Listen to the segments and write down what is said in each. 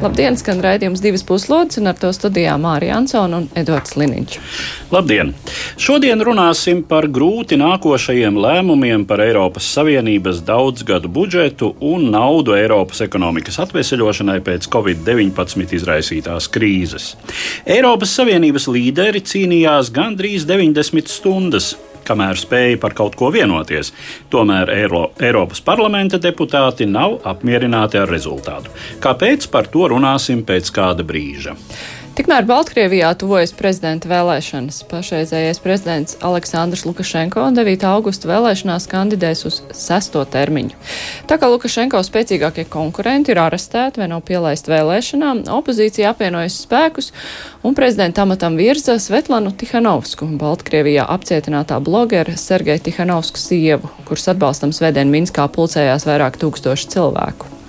Labdien, skan raidījums divas puslodes, un ar to studijā Mārija Ansona un Edvards Liniņš. Labdien! Šodien runāsim par grūti nākošajiem lēmumiem par Eiropas Savienības daudzgadu budžetu un naudu Eiropas ekonomikas atveseļošanai pēc Covid-19 izraisītās krīzes. Eiropas Savienības līderi cīnījās gandrīz 90 stundas kamēr spēja par kaut ko vienoties. Tomēr Eiro, Eiropas parlamenta deputāti nav apmierināti ar rezultātu. Kāpēc par to runāsim pēc kāda brīža? Tikmēr Baltkrievijā tuvojas prezidenta vēlēšanas. Pašreizējais prezidents Aleksandrs Lukašenko 9. augusta vēlēšanās kandidēs uz sesto termiņu. Tā kā Lukašenko spēcīgākie konkurenti ir arestēti vai nav pielaisti vēlēšanām, opozīcija apvienojas spēkus un prezidenta amatam virza Svetlanu Tihanovsku, Baltkrievijā apcietinātā blogera Sergeja Tihanovsku sievu, kuras atbalstam svētdien Minskā pulcējās vairāk tūkstoši cilvēku.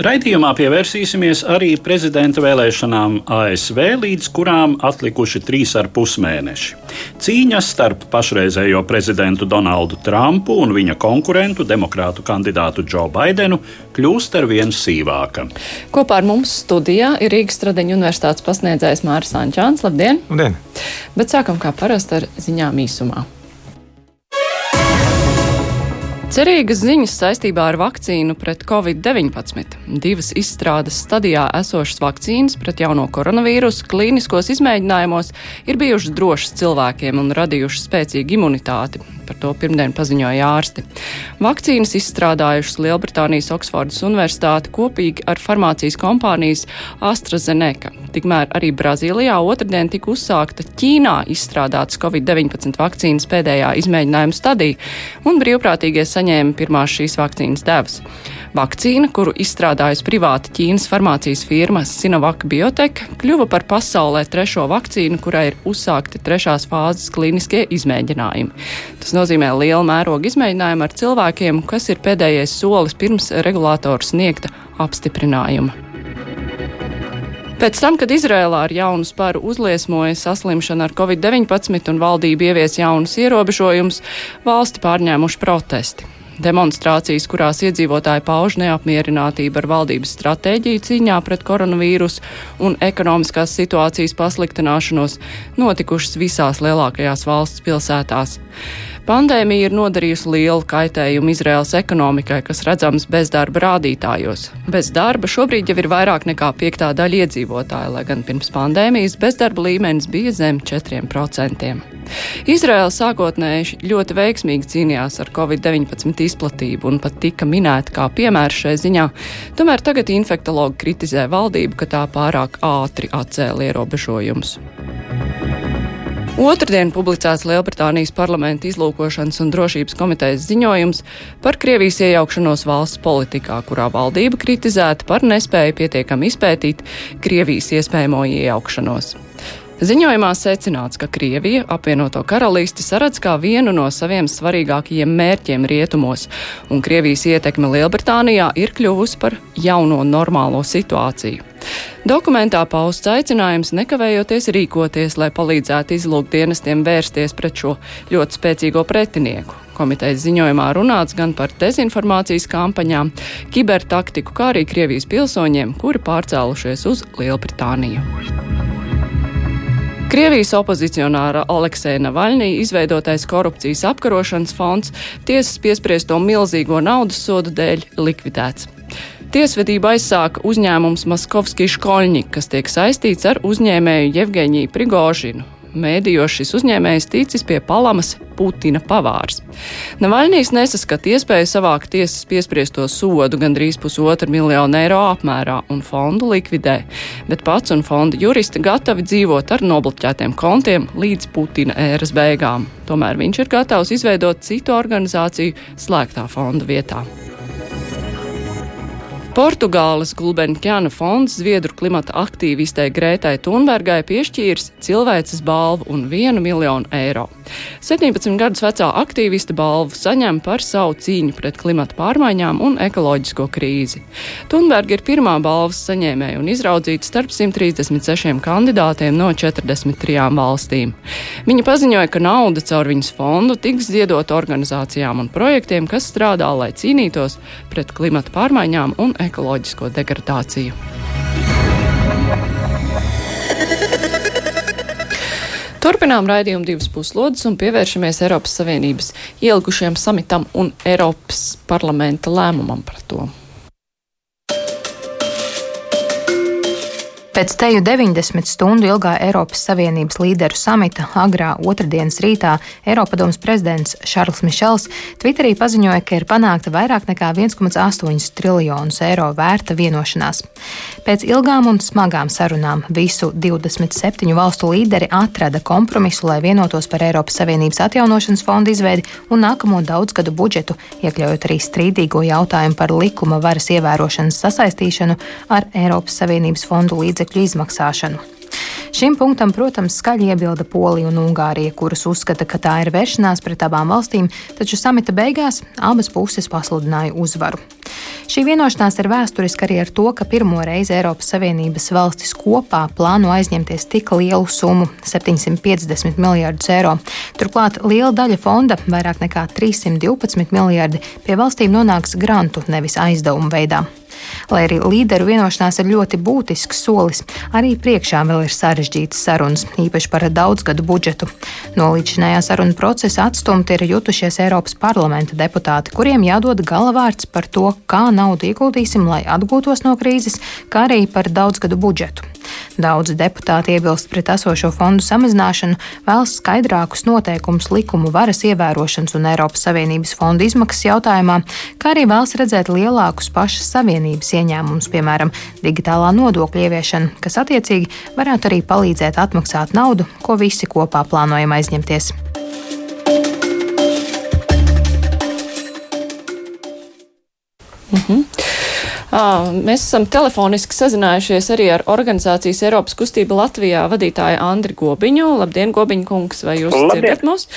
Raidījumā pievērsīsimies arī prezidenta vēlēšanām ASV, līdz kurām atlikuši trīs ar pus mēneši. Cīņa starp pašreizējo prezidentu Donaldu Trumpu un viņa konkurentu, demokrātu kandidātu Džo Baidenu, kļūst ar vien sīvāka. Kopā ar mums studijā ir Rīgas Stradeņu universitātes pasniedzējs Māris Ančāns. Labdien! Labdien! Bet sākam kā parasti ar ziņām īsumā. Cerīgas ziņas saistībā ar vakcīnu pret covid-19. Divas izstrādes stadijā esošas vakcīnas pret jauno koronavīrusu klīniskos izmēģinājumos ir bijušas drošas cilvēkiem un radījušas spēcīgu imunitāti. Par to pirmdien paziņoja ārsti. Vakcīnas izstrādājušas Lielbritānijas Oksfordas Universitāte kopīgi ar farmācijas kompānijas AstraZeneca. Tikmēr arī Brazīlijā otrdien tika uzsākta Ķīnā izstrādātas Covid-19 vakcīnas pēdējā izmēģinājuma stadija, un brīvprātīgie saņēma pirmās šīs vakcīnas devas. Vakcīna, kuru izstrādājusi privāta Ķīnas farmācijas firma Sinovac Biotech, kļuva par pasaulē trešo vakcīnu, kurai ir uzsākti trešās fāzes klīniskie izmēģinājumi. Tas nozīmē lielu mērogu izmēģinājumu ar cilvēkiem, kas ir pēdējais solis pirms regulātoru sniegta apstiprinājuma. Pēc tam, kad Izrēlā ar jaunu sparu uzliesmoja saslimšana ar covid-19 un valdība ievies jaunus ierobežojumus, valsti pārņēmuši protesti. Demonstrācijas, kurās iedzīvotāji pauž neapmierinātību ar valdības stratēģiju cīņā pret koronavīrusu un ekonomiskās situācijas pasliktināšanos, notikušas visās lielākajās valsts pilsētās. Pandēmija ir nodarījusi lielu kaitējumu Izraels ekonomikai, kas redzams bezdarba rādītājos. Bez darba šobrīd jau ir vairāk nekā piektā daļa iedzīvotāja, lai gan pirms pandēmijas bezdarba līmenis bija zem 4%. Izraela sākotnēji ļoti veiksmīgi cīnījās ar covid-19 izplatību un pat tika minēta kā piemērs šai ziņā, tomēr tagad infektologi kritizē valdību, ka tā pārāk ātri atcēla ierobežojumus. Otradien publicēts Lielbritānijas parlamenta izlūkošanas un drošības komitejas ziņojums par Krievijas iejaukšanos valsts politikā, kurā valdība kritizēta par nespēju pietiekami izpētīt Krievijas iespējamo iejaukšanos. Ziņojumā secināts, ka Krievija apvienoto karalisti saredz kā vienu no saviem svarīgākajiem mērķiem rietumos, un Krievijas ietekme Lielbritānijā ir kļuvusi par jauno normālo situāciju. Dokumentā pausts aicinājums nekavējoties rīkoties, lai palīdzētu izlūkdienestiem vērsties pret šo ļoti spēcīgo pretinieku. Komitejas ziņojumā runāts gan par dezinformācijas kampaņām, kibertaktiku, kā arī Krievijas pilsoņiem, kuri pārcēlušies uz Lielbritāniju. Krievijas opozicionāra Aleksēna Navaļnī izveidotais korupcijas apkarošanas fonds tiesas piespriesto milzīgo naudas sodu dēļ likvidēts. Tiesvedību aizsāka uzņēmums Maskovski Škoļņi, kas tiek saistīts ar uzņēmēju Jevgeņiju Prigožinu. Mēdījos šis uzņēmējs ticis pie palamas Putina pavārs. Navaļnīs nesaskata iespēju savākt tiesas piespriesto sodu gandrīz pusotra miljonu eiro apmērā un fondu likvidē, bet pats un fonda juristi gatavi dzīvot ar nobloķētiem kontiem līdz Putina ēras beigām. Tomēr viņš ir gatavs izveidot citu organizāciju slēgtā fonda vietā. Portugāles Gulbenkiana fonds Zviedru klimata aktīvistei Grētai Thunbergai piešķīris cilvēces balvu un 1 miljonu eiro. 17 gadus vecā aktīviste balvu saņem par savu cīņu pret klimata pārmaiņām un ekoloģisko krīzi. Thunberga ir pirmā balvas saņēmēja un izraudzīta starp 136 kandidātiem no 43 valstīm. Viņa paziņoja, ka nauda caur viņas fondu tiks ziedot organizācijām un projektiem, kas strādā, lai cīnītos pret klimata pārmaiņām un ekoloģisko degradāciju. Turpinām raidījumu divas puslodes un pievēršamies Eiropas Savienības ielgušajam samitam un Eiropas parlamenta lēmumam par to. Pēc teju 90 stundu ilgā Eiropas Savienības līderu samita agrā otrdienas rītā Eiropadomas prezidents Šarls Mišels Twitterī paziņoja, ka ir panākta vairāk nekā 1,8 triljonus eiro vērta vienošanās. Pēc ilgām un smagām sarunām visu 27 valstu līderi atrada kompromisu, lai vienotos par Eiropas Savienības atjaunošanas fondu izveidi un nākamo daudzgadu budžetu, iekļaujot arī strīdīgo jautājumu par likuma varas ievērošanas sasaistīšanu ar Eiropas Savienības fondu līdzekļu līdzekļu izmaksāšanu. Šim punktam, protams, skaļi iebilda Polija un Ungārija, kuras uzskata, ka tā ir vēršanās pret abām valstīm, taču samita beigās abas puses pasludināja uzvaru. Šī vienošanās ir vēsturiska arī ar to, ka pirmo reizi Eiropas Savienības valstis kopā plāno aizņemties tik lielu summu - 750 miljardus eiro. Turklāt liela daļa fonda, vairāk nekā 312 miljardi, pie valstīm nonāks grantu, nevis aizdevumu veidā. Lai arī līderu vienošanās ir ļoti būtisks solis, arī priekšā vēl ir sarežģītas sarunas, īpaši par daudzgadu budžetu. No līdzinājā sarunu procesa atstumti ir jutušies Eiropas parlamenta deputāti, kuriem jādod galavārds par to, kā naudu ieguldīsim, lai atgūtos no krīzes, kā arī par daudzgadu budžetu. Daudzi deputāti iebilst pret esošo fondu samazināšanu, vēlas skaidrākus noteikumus likumu varas ievērošanas un Eiropas Savienības fondu izmaksas jautājumā, kā arī vēlas redzēt lielākus pašas Savienības ieņēmumus, piemēram, digitālā nodokļa ieviešana, kas attiecīgi varētu arī palīdzēt atmaksāt naudu, ko visi kopā plānojam aizņemties. Mhm. Mēs esam telefoniski sazinājušies arī ar organizācijas Eiropas kustība Latvijā vadītāju Andri Gobiņu. Labdien, Gobiņa kungs, vai jūs Labdien. dzirdat mūs?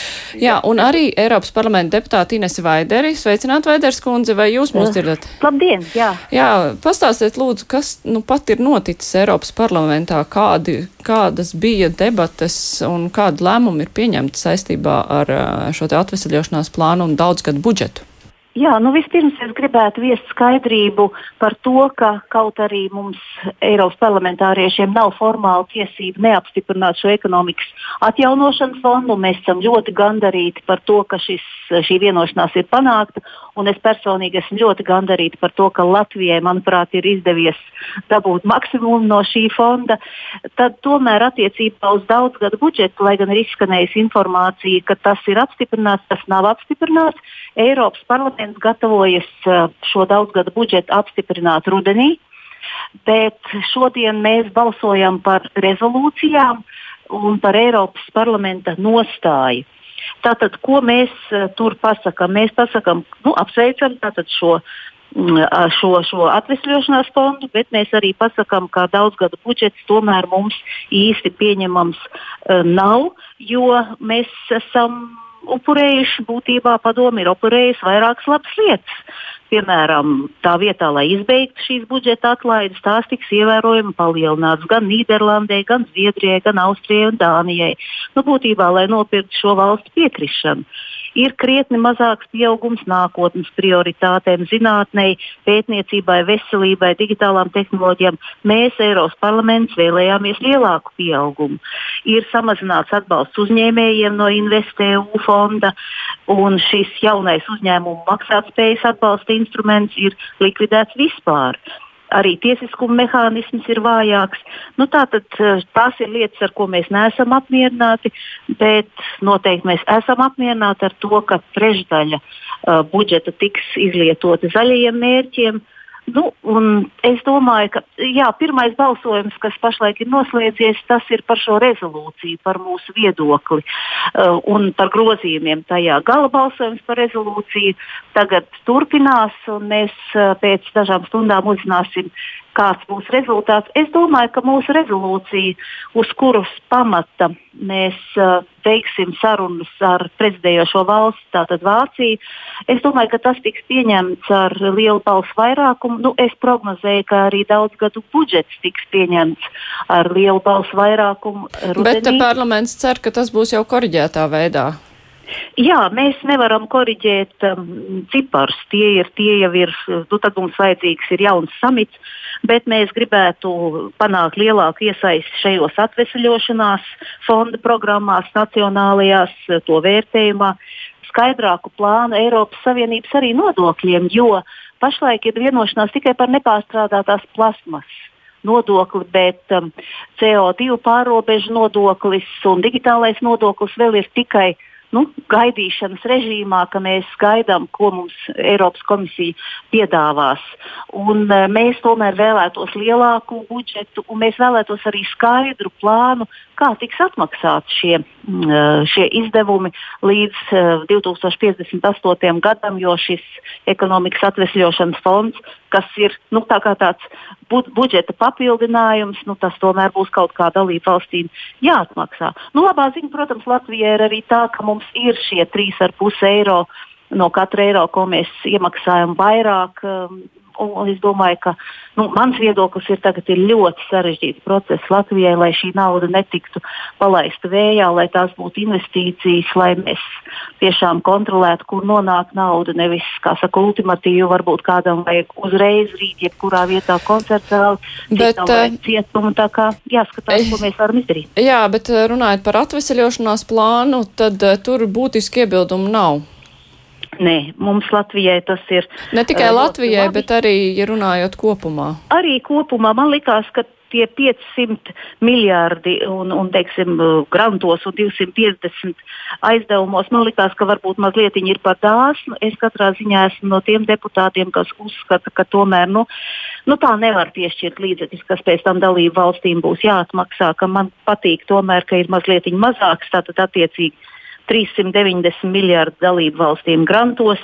Jā, un arī Eiropas parlamenta deputāti Inesi Vaideri. Sveicināt, Vaiders kundze, vai jūs mūs dzirdat? Labdien, jā. Jā, pastāstiet lūdzu, kas nu pat ir noticis Eiropas parlamentā, kādi, kādas bija debates un kādi lēmumi ir pieņemti saistībā ar šo te atvesaļošanās plānu un daudzgadu budžetu? Jā, nu vispirms es gribētu viest skaidrību par to, ka kaut arī mums Eiropas parlamentāriešiem nav formāla tiesība neapstiprināt šo ekonomikas atjaunošanas fondu. Mēs esam ļoti gandarīti par to, ka šis, šī vienošanās ir panākta, un es personīgi esmu ļoti gandarīti par to, ka Latvijai, manuprāt, ir izdevies dabūt maksimumu no šī fonda. Tad tomēr attiecībā uz daudzgadu budžetu, lai gan ir izskanējusi informācija, ka tas ir apstiprināts, tas nav apstiprināts. Eiropas parlaments gatavojas uh, šo daudzgadu budžetu apstiprināt rudenī, bet šodien mēs balsojam par rezolūcijām un par Eiropas parlamenta nostāju. Tātad, ko mēs uh, tur pasakām? Mēs pasakām, nu, apsveicam šo mm, šo, šo atvesļošanās fondu, bet mēs arī pasakām, ka daudzgadu budžets tomēr mums īsti pieņemams uh, nav, jo mēs esam upurējuši, būtībā padomi ir upurējusi vairākas labas lietas. Piemēram, tā vietā, lai izbeigtu šīs budžeta atlaides, tās tiks ievērojami palielinātas gan Nīderlandē, gan Zviedrijai, gan Austrijai un Dānijai. Nu, būtībā, lai nopirktu šo valstu piekrišanu ir krietni mazāks pieaugums nākotnes prioritātēm, zinātnei, pētniecībai, veselībai, digitālām tehnoloģijām. Mēs, Eiropas parlaments, vēlējāmies lielāku pieaugumu. Ir samazināts atbalsts uzņēmējiem no InvestEU fonda, un šis jaunais uzņēmumu maksātspējas atbalsta instruments ir likvidēts vispār arī tiesiskuma mehānisms ir vājāks. Nu, tātad, eh, tās ir lietas, ar ko mēs neesam apmierināti, bet noteikti mēs esam apmierināti ar to, ka trešdaļa uh, budžeta tiks izlietota zaļajiem mērķiem. Nu, es domāju, ka jā, pirmais balsojums, kas pašlaik ir noslēdzies, tas ir par šo rezolūciju, par mūsu viedokli uh, un par grozījumiem tajā. Gala balsojums par rezolūciju tagad turpinās, un mēs uh, pēc dažām stundām uzzināsim, kāds būs rezultāts. Es domāju, ka mūsu rezolūcija, uz kuras pamata mēs uh, veiksim sarunas ar prezidējošo valsti, tātad Vāciju, es domāju, ka tas tiks pieņemts ar lielu balsu vairākumu. Nu, es prognozēju, ka arī daudzgadu budžets tiks pieņemts ar lielu balsu vairākumu. Rudenī. Bet parlaments cer, ka tas būs jau korģētā veidā. Jā, mēs nevaram korrigēt um, ciparus. Tie, ir, tie jau ir, nu, tad mums vajadzīgs ir jauns samits, bet mēs gribētu panākt lielāku iesaisti šajos atvesļošanās fonda programmās, nacionālajās, to vērtējumā, skaidrāku plānu Eiropas Savienības arī nodokļiem, jo pašlaik ir vienošanās tikai par nepārstrādātās plasmas nodokli, bet um, CO2 pārobežu nodoklis un digitālais nodoklis vēl ir tikai nu, gaidīšanas režīmā, ka mēs gaidām, ko mums Eiropas komisija piedāvās. Un, uh, mēs tomēr vēlētos lielāku budžetu, un mēs vēlētos arī skaidru plānu, kā tiks atmaksāti šie, uh, šie izdevumi līdz uh, 2058. gadam, jo šis ekonomikas atvesļošanas fonds, kas ir nu, tā tāds budžeta papildinājums, nu, tas tomēr būs kaut kā dalību valstīm jāatmaksā. Nu, labā ziņa, protams, Latvijai ir arī tā, ka mums ir šie 3,5 eiro no katra eiro, ko mēs iemaksājam vairāk. Un, es domāju, ka nu, mans viedoklis ir, ka ir ļoti sarežģīts process Latvijai, lai šī nauda netiktu palaista vējā, lai tās būtu investīcijas, lai mēs tiešām kontrolētu, kur nonāk nauda. Nevis, kā saka, ultimatīvi varbūt kādam vajag uzreiz rīt, jebkurā vietā citam vajag eh, cietumu. Tā kā jāskatās, ko mēs varam izdarīt. Jā, bet eh, runājot par atveseļošanās plānu, tad uh, tur būtiski iebildumu nav. Nē, mums Latvijai tas ir. Ne tikai uh, Latvijai, labi. bet arī, ja runājot kopumā. Arī kopumā man likās, ka tie 500 miljardi un, un teiksim, grantos un 250 aizdevumos, man likās, ka varbūt mazliet ir par dāsnu. Es katrā ziņā esmu no tiem deputātiem, kas uzskata, ka tomēr nu, nu, tā nevar piešķirt līdzekļus, kas pēc tam dalību valstīm būs jāatmaksā. Man patīk tomēr, ka ir mazliet mazāks, tātad attiecīgi 390 miljardu dalību valstīm grantos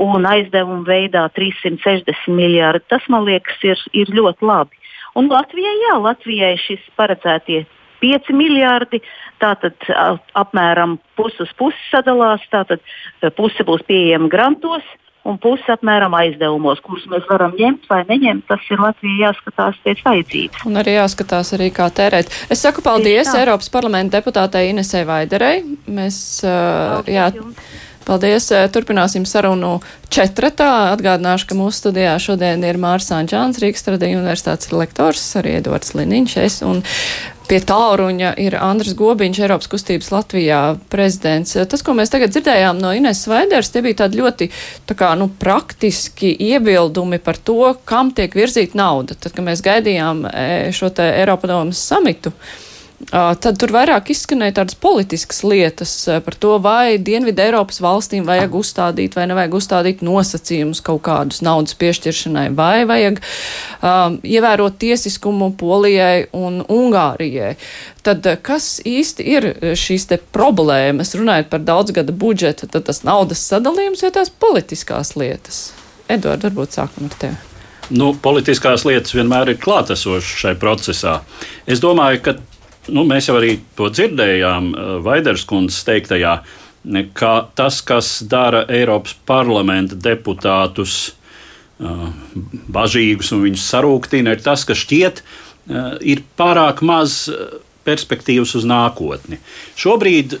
un aizdevumu veidā 360 miljardi. Tas, man liekas, ir, ir ļoti labi. Un Latvijai, jā, Latvijai šis paredzētie 5 miljardi, tātad apmēram puses puses sadalās, tātad puse būs pieejama grantos, un pusi apmēram aizdevumos, kurus mēs varam ņemt vai neņemt. Tas ir Latvijai jāskatās pēc vajadzības. Un arī jāskatās, arī kā tērēt. Es saku paldies Eiropas parlamenta deputātei Inesē Vaiderei. Mēs, uh, jā, Paldies! Turpināsim sarunu četratā. Atgādināšu, ka mūsu studijā šodien ir Mārs Anģāns, Rīgas Tradiņu universitātes lektors, arī Edvards Liniņš. Es, un Pie tālruņa ir Andris Gobiņš, Eiropas kustības Latvijā prezidents. Tas, ko mēs tagad dzirdējām no Ines Svaiders, tie bija tādi ļoti tā kā, nu, praktiski iebildumi par to, kam tiek virzīta nauda. Tad, kad mēs gaidījām e, šo te Eiropadomas samitu, uh, Tad tur vairāk izskanēja tādas politiskas lietas par to, vai Dienvidu Eiropas valstīm vajag uzstādīt vai nevajag uzstādīt nosacījumus kaut kādus naudas piešķiršanai, vai vajag um, ievērot tiesiskumu Polijai un Ungārijai. Tad kas īsti ir šīs te problēmas, runājot par daudzgada budžetu, tad tas naudas sadalījums vai tās politiskās lietas? Edvard, varbūt sākam ar tevi. Nu, politiskās lietas vienmēr ir klātesošas šai procesā. Es domāju, ka nu, mēs jau arī to dzirdējām eh, Vaiders kundzes teiktajā, ka tas, kas dara Eiropas parlamenta deputātus uh, bažīgus un viņus sarūktina, ir tas, ka šķiet, uh, ir pārāk maz perspektīvas uz nākotni. Šobrīd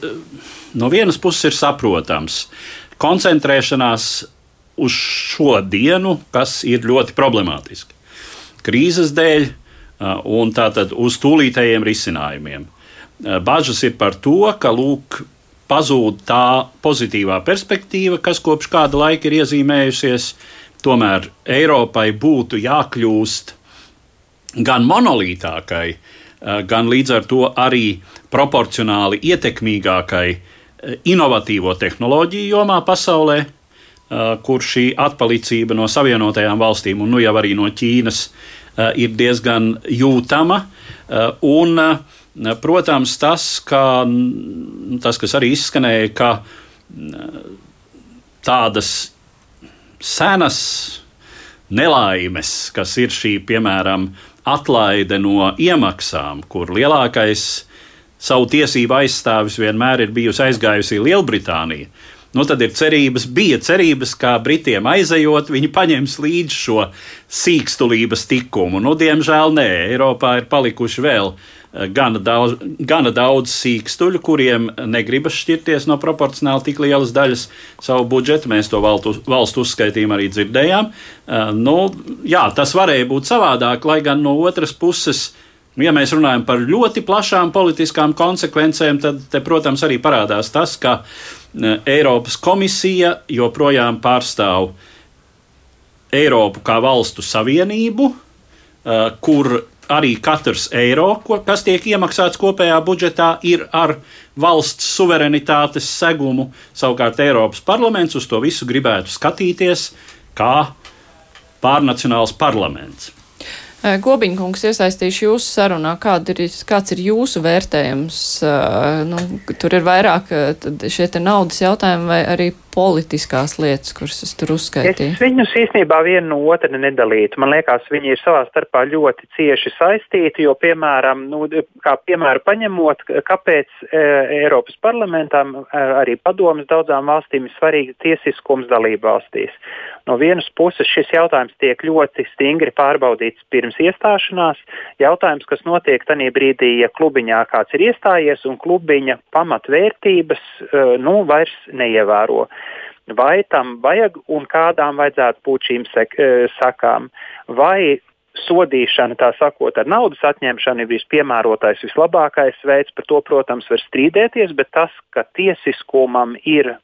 no vienas puses ir saprotams, koncentrēšanās uz šo dienu, kas ir ļoti problemātiski. Krīzes dēļ, un tātad uz tūlītējiem risinājumiem. Uh, bažas ir par to, ka lūk, pazūd tā pozitīvā perspektīva, kas kopš kāda laika ir iezīmējusies. Tomēr Eiropai būtu jākļūst gan monolītākai, uh, gan līdz ar to arī proporcionāli ietekmīgākai inovatīvo tehnoloģiju jomā pasaulē, kur šī atpalicība no Savienotajām valstīm un nu jau arī no Ķīnas ir diezgan jūtama. Un, protams, tas, ka, tas, kas arī izskanēja, ka tādas senas nelaimes, kas ir šī, piemēram, atlaide no iemaksām, kur lielākais savu tiesību aizstāvis vienmēr ir bijusi aizgājusi Lielbritānija. Nu, tad ir cerības, bija cerības, ka Britiem aizejot, viņi paņems līdzi šo sīkstulības tikumu. Nu, diemžēl nē, Eiropā ir palikuši vēl eh, gana daudz, gana daudz sīkstuļu, kuriem negribas šķirties no proporcionāli tik lielas daļas savu budžetu. Mēs to valstu, uzskaitījumā arī dzirdējām. Uh, nu, jā, tas varēja būt savādāk, lai gan no otras puses. Ja mēs runājam par ļoti plašām politiskām konsekvencēm, tad, te, protams, arī parādās tas, ka uh, Eiropas komisija joprojām pārstāv Eiropu kā valstu savienību, kur arī katrs eiro, kas tiek iemaksāts kopējā budžetā, ir ar valsts suverenitātes segumu. Savukārt Eiropas parlaments uz to visu gribētu skatīties kā pārnacionāls parlaments. Gobiņkungs, iesaistīšu jūsu sarunā. Ir, kāds ir jūsu vērtējums? Nu, tur ir vairāk šie naudas jautājumi vai arī politiskās lietas, kuras es tur uzskaitīju? Es viņus īstenībā vienu no otra nedalītu. Man liekas, viņi ir savā starpā ļoti cieši saistīti, jo, piemēram, nu, kā piemēru paņemot, kāpēc e, Eiropas parlamentam, e, arī padomas daudzām valstīm ir svarīgs tiesiskums dalību valstīs. No vienas puses šis jautājums tiek ļoti stingri pārbaudīts pirms iestāšanās. Jautājums, kas notiek tajā brīdī, ja klubiņā kāds ir iestājies un klubiņa pamatvērtības e, nu, vairs neievēro. Vai tam vajag un kādām vajadzētu būt šīm sek, e, sakām? Vai sodīšana, tā sakot, ar naudas atņemšanu ir vispiemērotais, vislabākais veids, par to, protams, var strīdēties, bet tas, ka tiesiskumam ir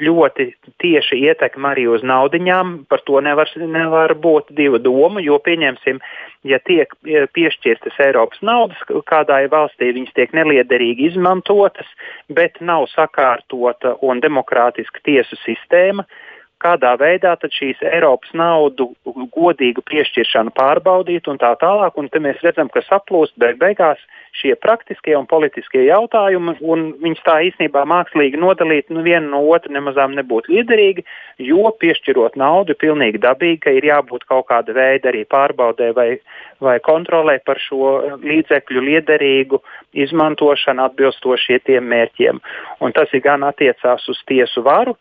ļoti tieši ietekme arī uz naudiņām. Par to nevar, nevar būt divu domu, jo pieņemsim, ja tiek e, piešķirtas Eiropas naudas kādai valstī, viņas tiek neliederīgi izmantotas, bet nav sakārtota un demokrātiska tiesu sistēma kādā veidā šīs Eiropas naudu godīgu piešķiršanu pārbaudīt un tā tālāk. Un te mēs redzam, ka saplūst beig beigās šie praktiskie un politiskie jautājumi, un viņus tā īstenībā mākslīgi nodalīt nu, vienu no otra nemazām nebūtu liederīgi, jo piešķirot naudu pilnīgi dabīgi, ka ir jābūt kaut kāda veida arī pārbaudē vai, vai kontrolē par šo līdzekļu liederīgu izmantošanu atbilstoši tiem mērķiem. Un tas ir gan attiecās uz tiesu varu,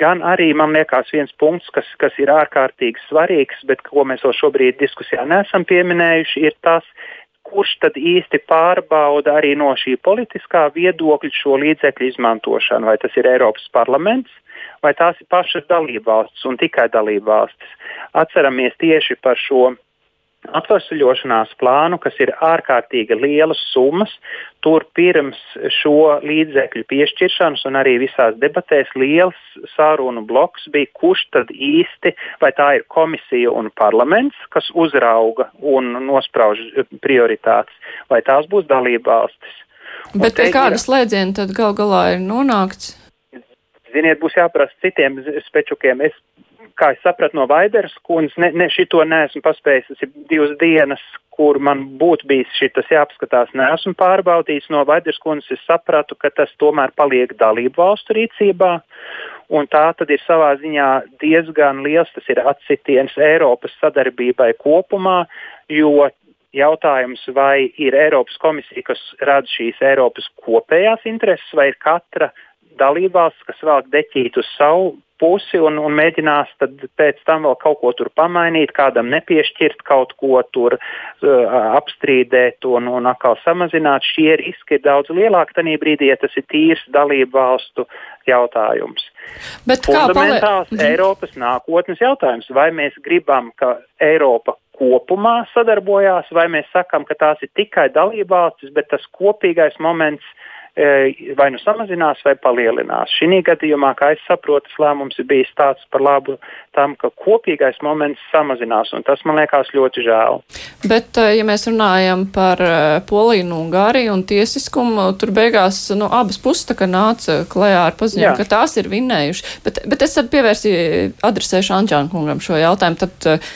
gan arī, man liekas, viens punkts, kas, kas ir ārkārtīgi svarīgs, bet ko mēs vēl šobrīd diskusijā neesam pieminējuši, ir tas, kurš tad īsti pārbauda arī no šī politiskā viedokļa šo līdzekļu izmantošanu. Vai tas ir Eiropas parlaments, vai tās ir pašas dalībvalstis un tikai dalībvalstis. Atceramies tieši par šo atvesaļošanās plānu, kas ir ārkārtīgi lielas summas. Tur pirms šo līdzekļu piešķiršanas un arī visās debatēs liels sārunu bloks bija, kurš tad īsti, vai tā ir komisija un parlaments, kas uzrauga un nosprauž prioritātes, vai tās būs dalība valstis. Bet pie kāda slēdziena tad gal galā ir nonākts? Ziniet, būs jāprasa citiem spečukiem. Es kā es sapratu no Vaideras kundzes, ne, ne šito neesmu paspējis. Tas ir divas dienas, kur man būtu bijis šis jāapskatās. Neesmu pārbaudījis no Vaideras kundzes. Es sapratu, ka tas tomēr paliek dalību valstu rīcībā. Un tā tad ir savā ziņā diezgan liels atsitiens Eiropas sadarbībai kopumā, jo jautājums, vai ir Eiropas komisija, kas rada šīs Eiropas kopējās intereses, vai ir katra dalībvalsts, kas velk deķīt uz savu pusi un, un mēģinās pēc tam vēl kaut ko tur pamainīt, kādam nepiešķirt, kaut ko tur uh, apstrīdēt un, un atkal samazināt. Šie riski ir daudz lielāki tajā brīdī, ja tas ir tīrs dalību valstu jautājums. Bet Fundamentāls kā Eiropas nākotnes jautājums. Vai mēs gribam, ka Eiropa kopumā sadarbojās, vai mēs sakam, ka tās ir tikai dalībvalstis, bet tas kopīgais moments vai nu samazinās, vai palielinās. Šī gadījumā, kā es saprotu, lēmums ir bijis tāds par labu tam, ka kopīgais moments samazinās, un tas man liekas ļoti žēl. Bet, ja mēs runājam par Poliju un Ungāriju un tiesiskumu, tur beigās nu, abas puses nāca klajā ar paziņojumu, ka tās ir vinnējušas. Bet, bet es tad pievērsīju, adresēšu Anģēnu kungam šo jautājumu. Tad,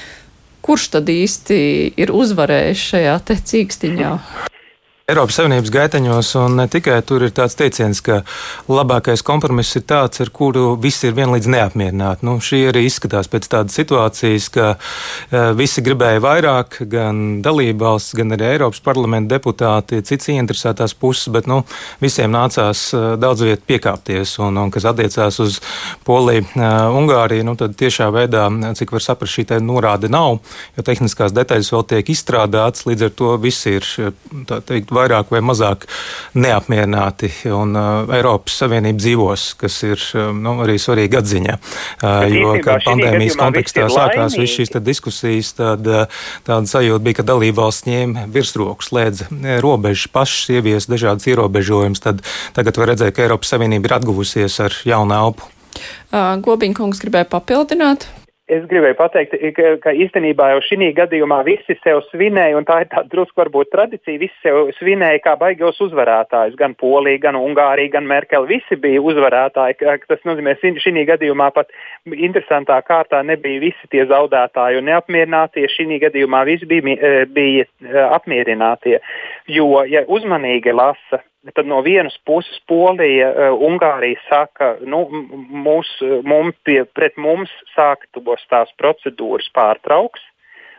kurš tad īsti ir uzvarējis šajā cīkstiņā? Eiropas Savienības gaiteņos, un ne tikai tur ir tāds teiciens, ka labākais kompromiss ir tāds, ar kuru visi ir vienlīdz neapmierināti. Nu, šī arī izskatās pēc tādas situācijas, ka uh, visi gribēja vairāk, gan dalībvalsts, gan arī Eiropas parlamenta deputāti, cits ieinteresētās puses, bet nu, visiem nācās uh, daudz vietu piekāpties. Un, un kas attiecās uz Poliju, uh, Ungāriju, nu, tad tiešā veidā, cik var saprast, šī norāde nav, jo tehniskās detaļas vēl tiek izstrādātas, līdz ar to viss ir, tā teikt, vairāk vai mazāk neapmierināti. Un uh, Eiropas Savienība dzīvos, kas ir um, nu, arī svarīga atziņa. Uh, jo, kad pandēmijas kontekstā sākās visas šīs diskusijas, tad tāda sajūta bija, ka dalībvalsts ņēma virsroku, slēdza eh, robežas, pašas ievies dažādas ierobežojumus. Tad tagad var redzēt, ka Eiropas Savienība ir atguvusies ar jaunu elpu. Uh, Gobiņa kungs gribēja papildināt es gribēju pateikt, ka, ka īstenībā jau šī gadījumā visi sev svinēja, un tā ir tāda drusku varbūt tradīcija, visi sev svinēja kā baigos uzvarētājus. Gan Polija, gan Ungārija, gan Merkel, visi bija uzvarētāji. Tas nozīmē, ka šī gadījumā pat interesantā kārtā nebija visi tie zaudētāji un neapmierinātie. Šī gadījumā visi bija, eh, bija eh, apmierinātie. Jo, ja uzmanīgi lasa Tad no vienas puses Polija, uh, Ungārija saka, nu, mūs, mums, pie, pret mums sāktos tās procedūras pārtrauks.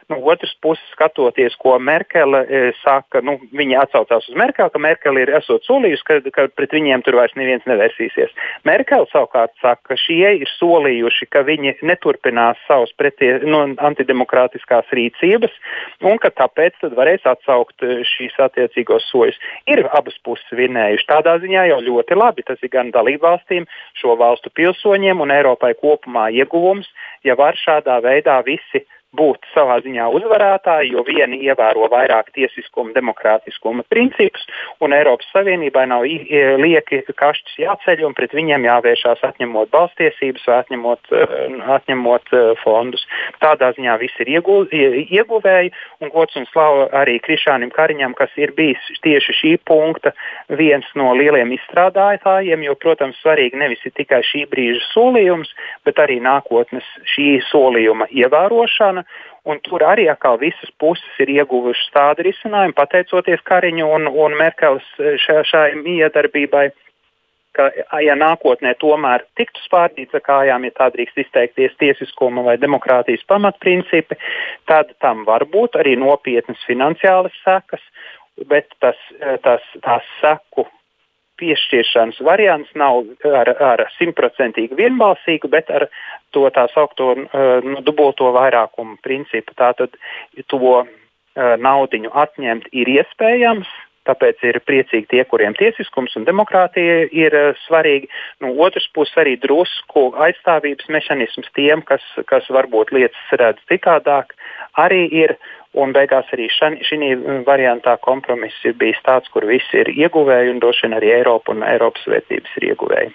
No nu, otras puses, skatoties, ko Merkele e, saka, nu, viņa atsaucās uz Merkeli, ka Merkele ir esot solījusi, ka, ka pret viņiem tur vairs neviens nevērsīsies. Merkele savukārt saka, ka šie ir solījuši, ka viņi neturpinās savus pretie, nu, antidemokrātiskās rīcības un ka tāpēc varēs atsaukt e, šīs attiecīgos soļus. Ir abas puses vinējuši. Tādā ziņā jau ļoti labi. Tas ir gan dalībvalstīm, šo valstu pilsoņiem un Eiropai kopumā ieguvums, ja var šādā veidā visi būt savā ziņā uzvarētāji, jo vieni ievēro vairāk tiesiskuma, demokrātiskuma principus, un Eiropas Savienībai nav lieki kašķis jāceļ, un pret viņiem jāvēršās atņemot balstiesības vai atņemot, eh, atņemot eh, fondus. Tādā ziņā viss ir ieguv, ieguvēji, un gods un slava arī Krišānam Kariņam, kas ir bijis tieši šī punkta viens no lieliem izstrādātājiem, jo, protams, svarīgi nevis ir tikai šī brīža solījums, bet arī nākotnes šī solījuma ievērošana Un tur arī atkal visas puses ir ieguvušas tādu risinājumu, pateicoties Kariņu un, un Merkeles šai, šai miedarbībai. Ka, ja nākotnē tomēr tiktu spārdīts ar kājām, ja tā drīkst izteikties tiesiskuma vai demokrātijas pamatprincipi, tad tam var būt arī nopietnas finansiālas sekas, bet tas, tas, tās seku piešķiršanas variants nav ar, simtprocentīgi vienbalsīgu, bet ar to tā saukto uh, nu, dubulto vairākumu principu. Tātad to uh, naudiņu atņemt ir iespējams. Tāpēc ir priecīgi tie, kuriem tiesiskums un demokrātija ir uh, svarīgi. No otras puses, arī drusku aizstāvības mehānisms tiem, kas, kas varbūt lietas redz citādāk, arī ir. Un beigās arī šī variantā kompromiss ir bijis tāds, kur visi ir ieguvēji un droši vien arī Eiropa un Eiropas vērtības ir ieguvēji.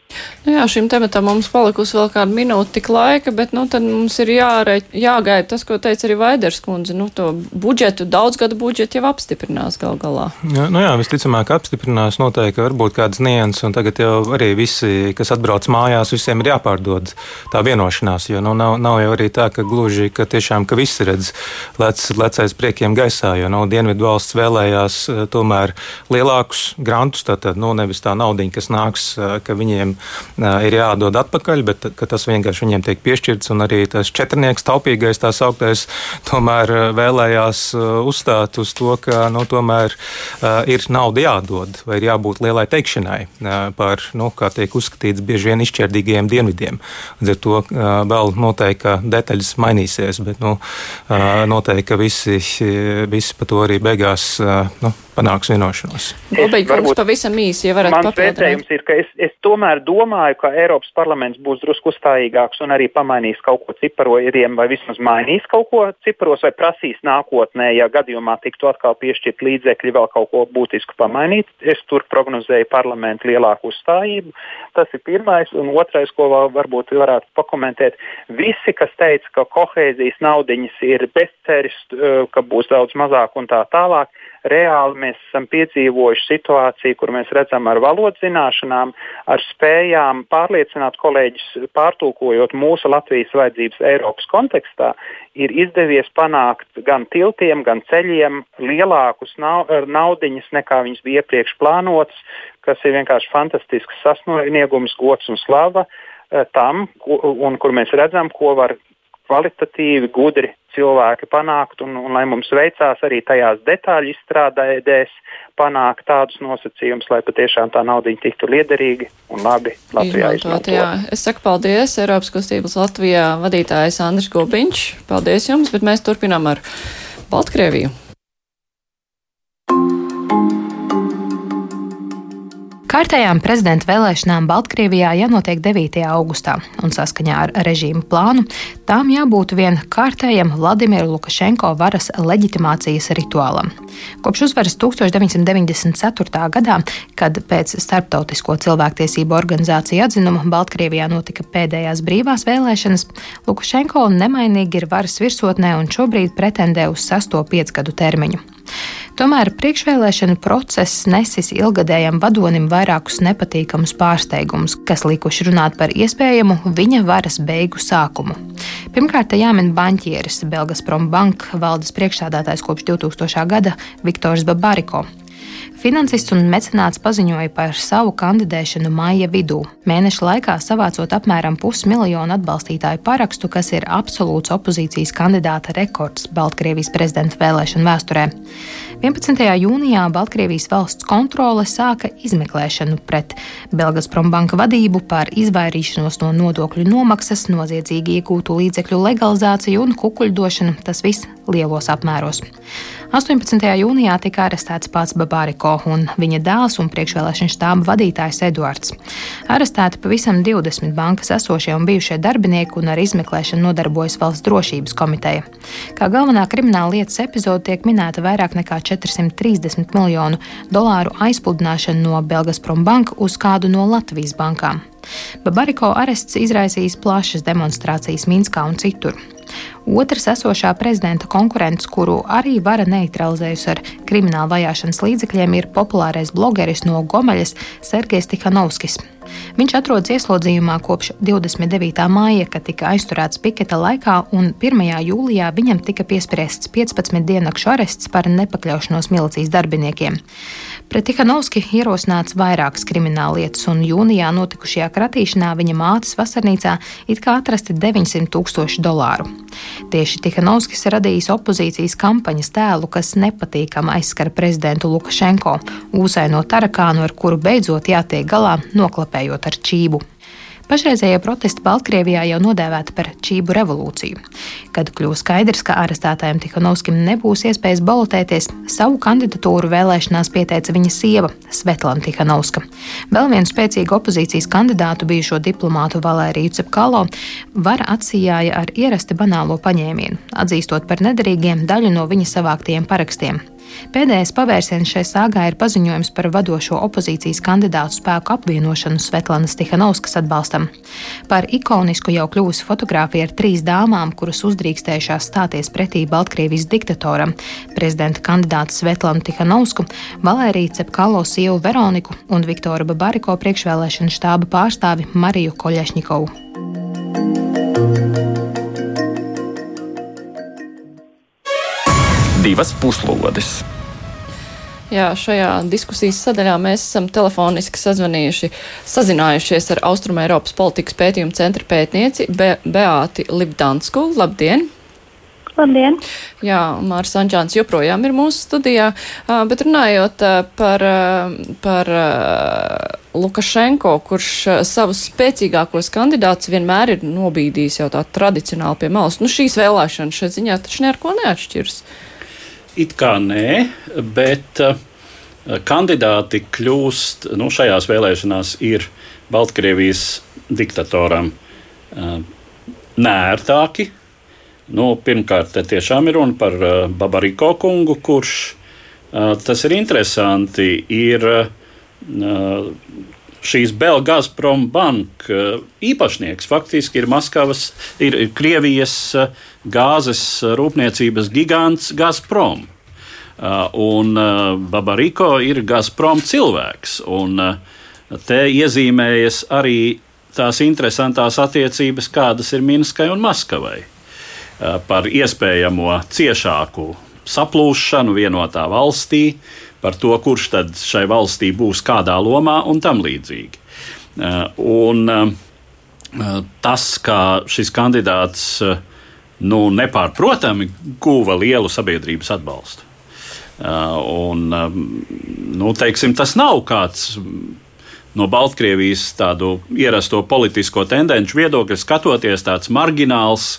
Nu jā, šim tematam mums palikusi vēl kāda minūte tik laika, bet nu, tad mums ir jārē, jāgaida tas, ko teica arī Vaiders kundze. Nu, to budžetu, daudzgadu budžetu jau apstiprinās gal galā. Jā, nu jā, visticamāk apstiprinās noteikti varbūt kādas nianses, un tagad jau arī visi, kas atbrauc mājās, visiem ir jāpārdod tā vienošanās, jo nu, nav, nav jau arī tā, ka gluži, ka tiešām, ka visi redz lec, lecais aiz priekiem gaisā, jo no Dienvidu valsts vēlējās eh, tomēr lielākus grantus, tātad nu, nevis tā naudiņa, kas nāks, eh, ka viņiem eh, ir jādod atpakaļ, bet tas vienkārši viņiem tiek piešķirts, un arī tas četrnieks, taupīgais tā sauktais, tomēr vēlējās uzstāt uz to, ka nu, tomēr ir nauda jādod, vai ir jābūt lielai teikšanai par, nu, kā tiek uzskatīts, bieži vien izšķērdīgiem dienvidiem. Līdz ar to vēl noteikti, detaļas mainīsies, bet nu, noteikti, visi visi, visi par to arī beigās nu, panāks vienošanos. Lūdzu, varbūt pavisam īsi, ja varat papildināt. Mans vērtējums ir, ka es, es tomēr domāju, ka Eiropas parlaments būs drusku uzstājīgāks un arī pamainīs kaut ko ciparojiem, vai vismaz mainīs kaut ko ciparos, vai prasīs nākotnē, ja gadījumā tiktu atkal piešķirt līdzekļi vēl kaut ko būtisku pamainīt. Es tur prognozēju parlamentu lielāku uzstājību. Tas ir pirmais, un otrais, ko vēl varbūt varētu pakomentēt. Visi, kas teica, ka kohēzijas naudiņas ir bezceris, ka būs daudz mazāk un tā tālāk, reāli mēs esam piedzīvojuši situāciju, kur mēs redzam ar valodas zināšanām, ar spējām pārliecināt kolēģis, pārtulkojot mūsu Latvijas vajadzības Eiropas kontekstā, ir izdevies panākt gan tiltiem, gan ceļiem lielākus naudiņas nekā viņas bija iepriekš plānotas, kas ir vienkārši fantastisks sasniegums, gods un slava eh, tam, un kur mēs redzam, ko var kvalitatīvi, gudri cilvēki panākt, un, un lai mums veicās arī tajās detaļu izstrādēs panākt tādus nosacījumus, lai patiešām tā nauda tiktu liederīgi un labi Latvijā izmantot. Jā. Es saku paldies Eiropas kustības Latvijā vadītājs Andris Gobiņš. Paldies jums, bet mēs turpinām ar Baltkrieviju. Kārtējām prezidenta vēlēšanām Baltkrievijā jānotiek 9. augustā, un saskaņā ar režīmu plānu tām jābūt vien kārtējam Vladimiru Lukašenko varas leģitimācijas rituālam. Kopš uzvaras 1994. gadā, kad pēc Starptautisko cilvēktiesību organizāciju atzinuma Baltkrievijā notika pēdējās brīvās vēlēšanas, Lukašenko nemainīgi ir varas virsotnē un šobrīd pretendē uz sesto piecgadu termiņu. Tomēr priekšvēlēšana process nesis ilgadējam vadonim vairākus nepatīkamus pārsteigumus, kas likuši runāt par iespējamu viņa varas beigu sākumu. Pirmkārt, jāmin banķieris, Belgazprom banka valdes priekšstādātājs kopš 2000. gada Viktors Babariko. Finansists un mecenāts paziņoja par savu kandidēšanu maija vidū, mēneša laikā savācot apmēram pusmiljonu atbalstītāju parakstu, kas ir absolūts opozīcijas kandidāta rekords Baltkrievijas prezidenta vēlēšanu vēsturē. 11. jūnijā Baltkrievijas valsts kontrole sāka izmeklēšanu pret Belgazprom banka vadību par izvairīšanos no nodokļu nomaksas, noziedzīgi iegūtu līdzekļu legalizāciju un kukuļdošanu, tas viss lielos apmēros. 18. jūnijā tika arestēts pats Babāriko un viņa dēls un priekšvēlēšana štāba vadītājs Eduards. Arestēti pavisam 20 bankas esošie un bijušie darbinieki un ar izmeklēšanu nodarbojas valsts drošības komiteja. Kā galvenā krimināla lietas epizode tiek minēta vairāk nekā 430 miljonu dolāru aizpludināšana no Belgazprom banka uz kādu no Latvijas bankām. Babariko arests izraisījis plašas demonstrācijas Minskā un citur. Otrs esošā prezidenta konkurents, kuru arī vara neutralizējusi ar kriminālu vajāšanas līdzekļiem, ir populārais blogeris no Gomeļas Sergejs Tikhanovskis. Viņš atrodas ieslodzījumā kopš 29. māja, kad tika aizturēts piketa laikā, un 1. jūlijā viņam tika piespriests 15 diennakšu arests par nepakļaušanos milicijas darbiniekiem. Pret Tihanovski ierosināts vairākas krimināllietas, un jūnijā notikušajā kratīšanā viņa mātes vasarnīcā it kā atrasti 900 tūkstoši dolāru. Tieši Tihanovskis radījis opozīcijas kampaņas tēlu, kas nepatīkami aizskara prezidentu Lukašenko, ūsaino tarakānu, ar kuru beidzot jātiek galā, noklapējot ar čību. Pašreizējie protesti Baltkrievijā jau nodēvēti par čību revolūciju. Kad kļuva skaidrs, ka arestētājiem Tikanovskim nebūs iespējas balotēties, savu kandidatūru vēlēšanās pieteica viņa sieva Svetlana Tikanovska. Vēl vienu spēcīgu opozīcijas kandidātu bijušo diplomātu Valēriju Cepkalo vara atsījāja ar ierasti banālo paņēmienu, atzīstot par nederīgiem daļu no viņa savāktiem parakstiem. Pēdējais pavērsiens šai sāgā ir paziņojums par vadošo opozīcijas kandidātu spēku apvienošanu Svetlanas Tihanovskas atbalstam. Par ikonisku jau kļuvusi fotografija ar trīs dāmām, kuras uzdrīkstējušās stāties pretī Baltkrievijas diktatoram - prezidenta kandidātu Svetlanu Tihanovsku, Valēriju Cepkalo sievu Veroniku un Viktoru Babariko priekšvēlēšanu štāba pārstāvi Mariju Koļešņikovu. Divas puslodes. Jā, šajā diskusijas sadaļā mēs esam telefoniski sazvanījuši, sazinājušies ar Austrum Eiropas politikas pētījumu centra pētnieci Be Beāti Libdansku. Labdien! Labdien! Jā, Mārs Anģāns joprojām ir mūsu studijā, bet runājot par, par Lukašenko, kurš savus spēcīgākos kandidātus vienmēr ir nobīdījis jau tā tradicionāli pie malas, nu šīs vēlēšanas šeit ziņā taču neko neatšķiras. It kā nē, bet uh, kandidāti kļūst nu, šajās vēlēšanās ir Baltkrievijas diktatoram nērtāki. Nu, pirmkārt, te tiešām ir runa par Babariko kungu, kurš tas ir interesanti. Ir, šīs Belgazprom banka īpašnieks faktiski ir Maskavas, ir Krievijas gāzes rūpniecības gigants Gazprom. Un Babariko ir Gazprom cilvēks. Un te iezīmējas arī tās interesantās attiecības, kādas ir Minskai un Maskavai par iespējamo ciešāku saplūšanu vienotā valstī, par to, kurš tad šai valstī būs kādā lomā un tam līdzīgi. Un tas, ka šis kandidāts nu, nepārprotami guva lielu sabiedrības atbalstu. Un, nu, teiksim, tas nav kāds no Baltkrievijas tādu ierasto politisko tendenci viedokļa skatoties, tāds margināls,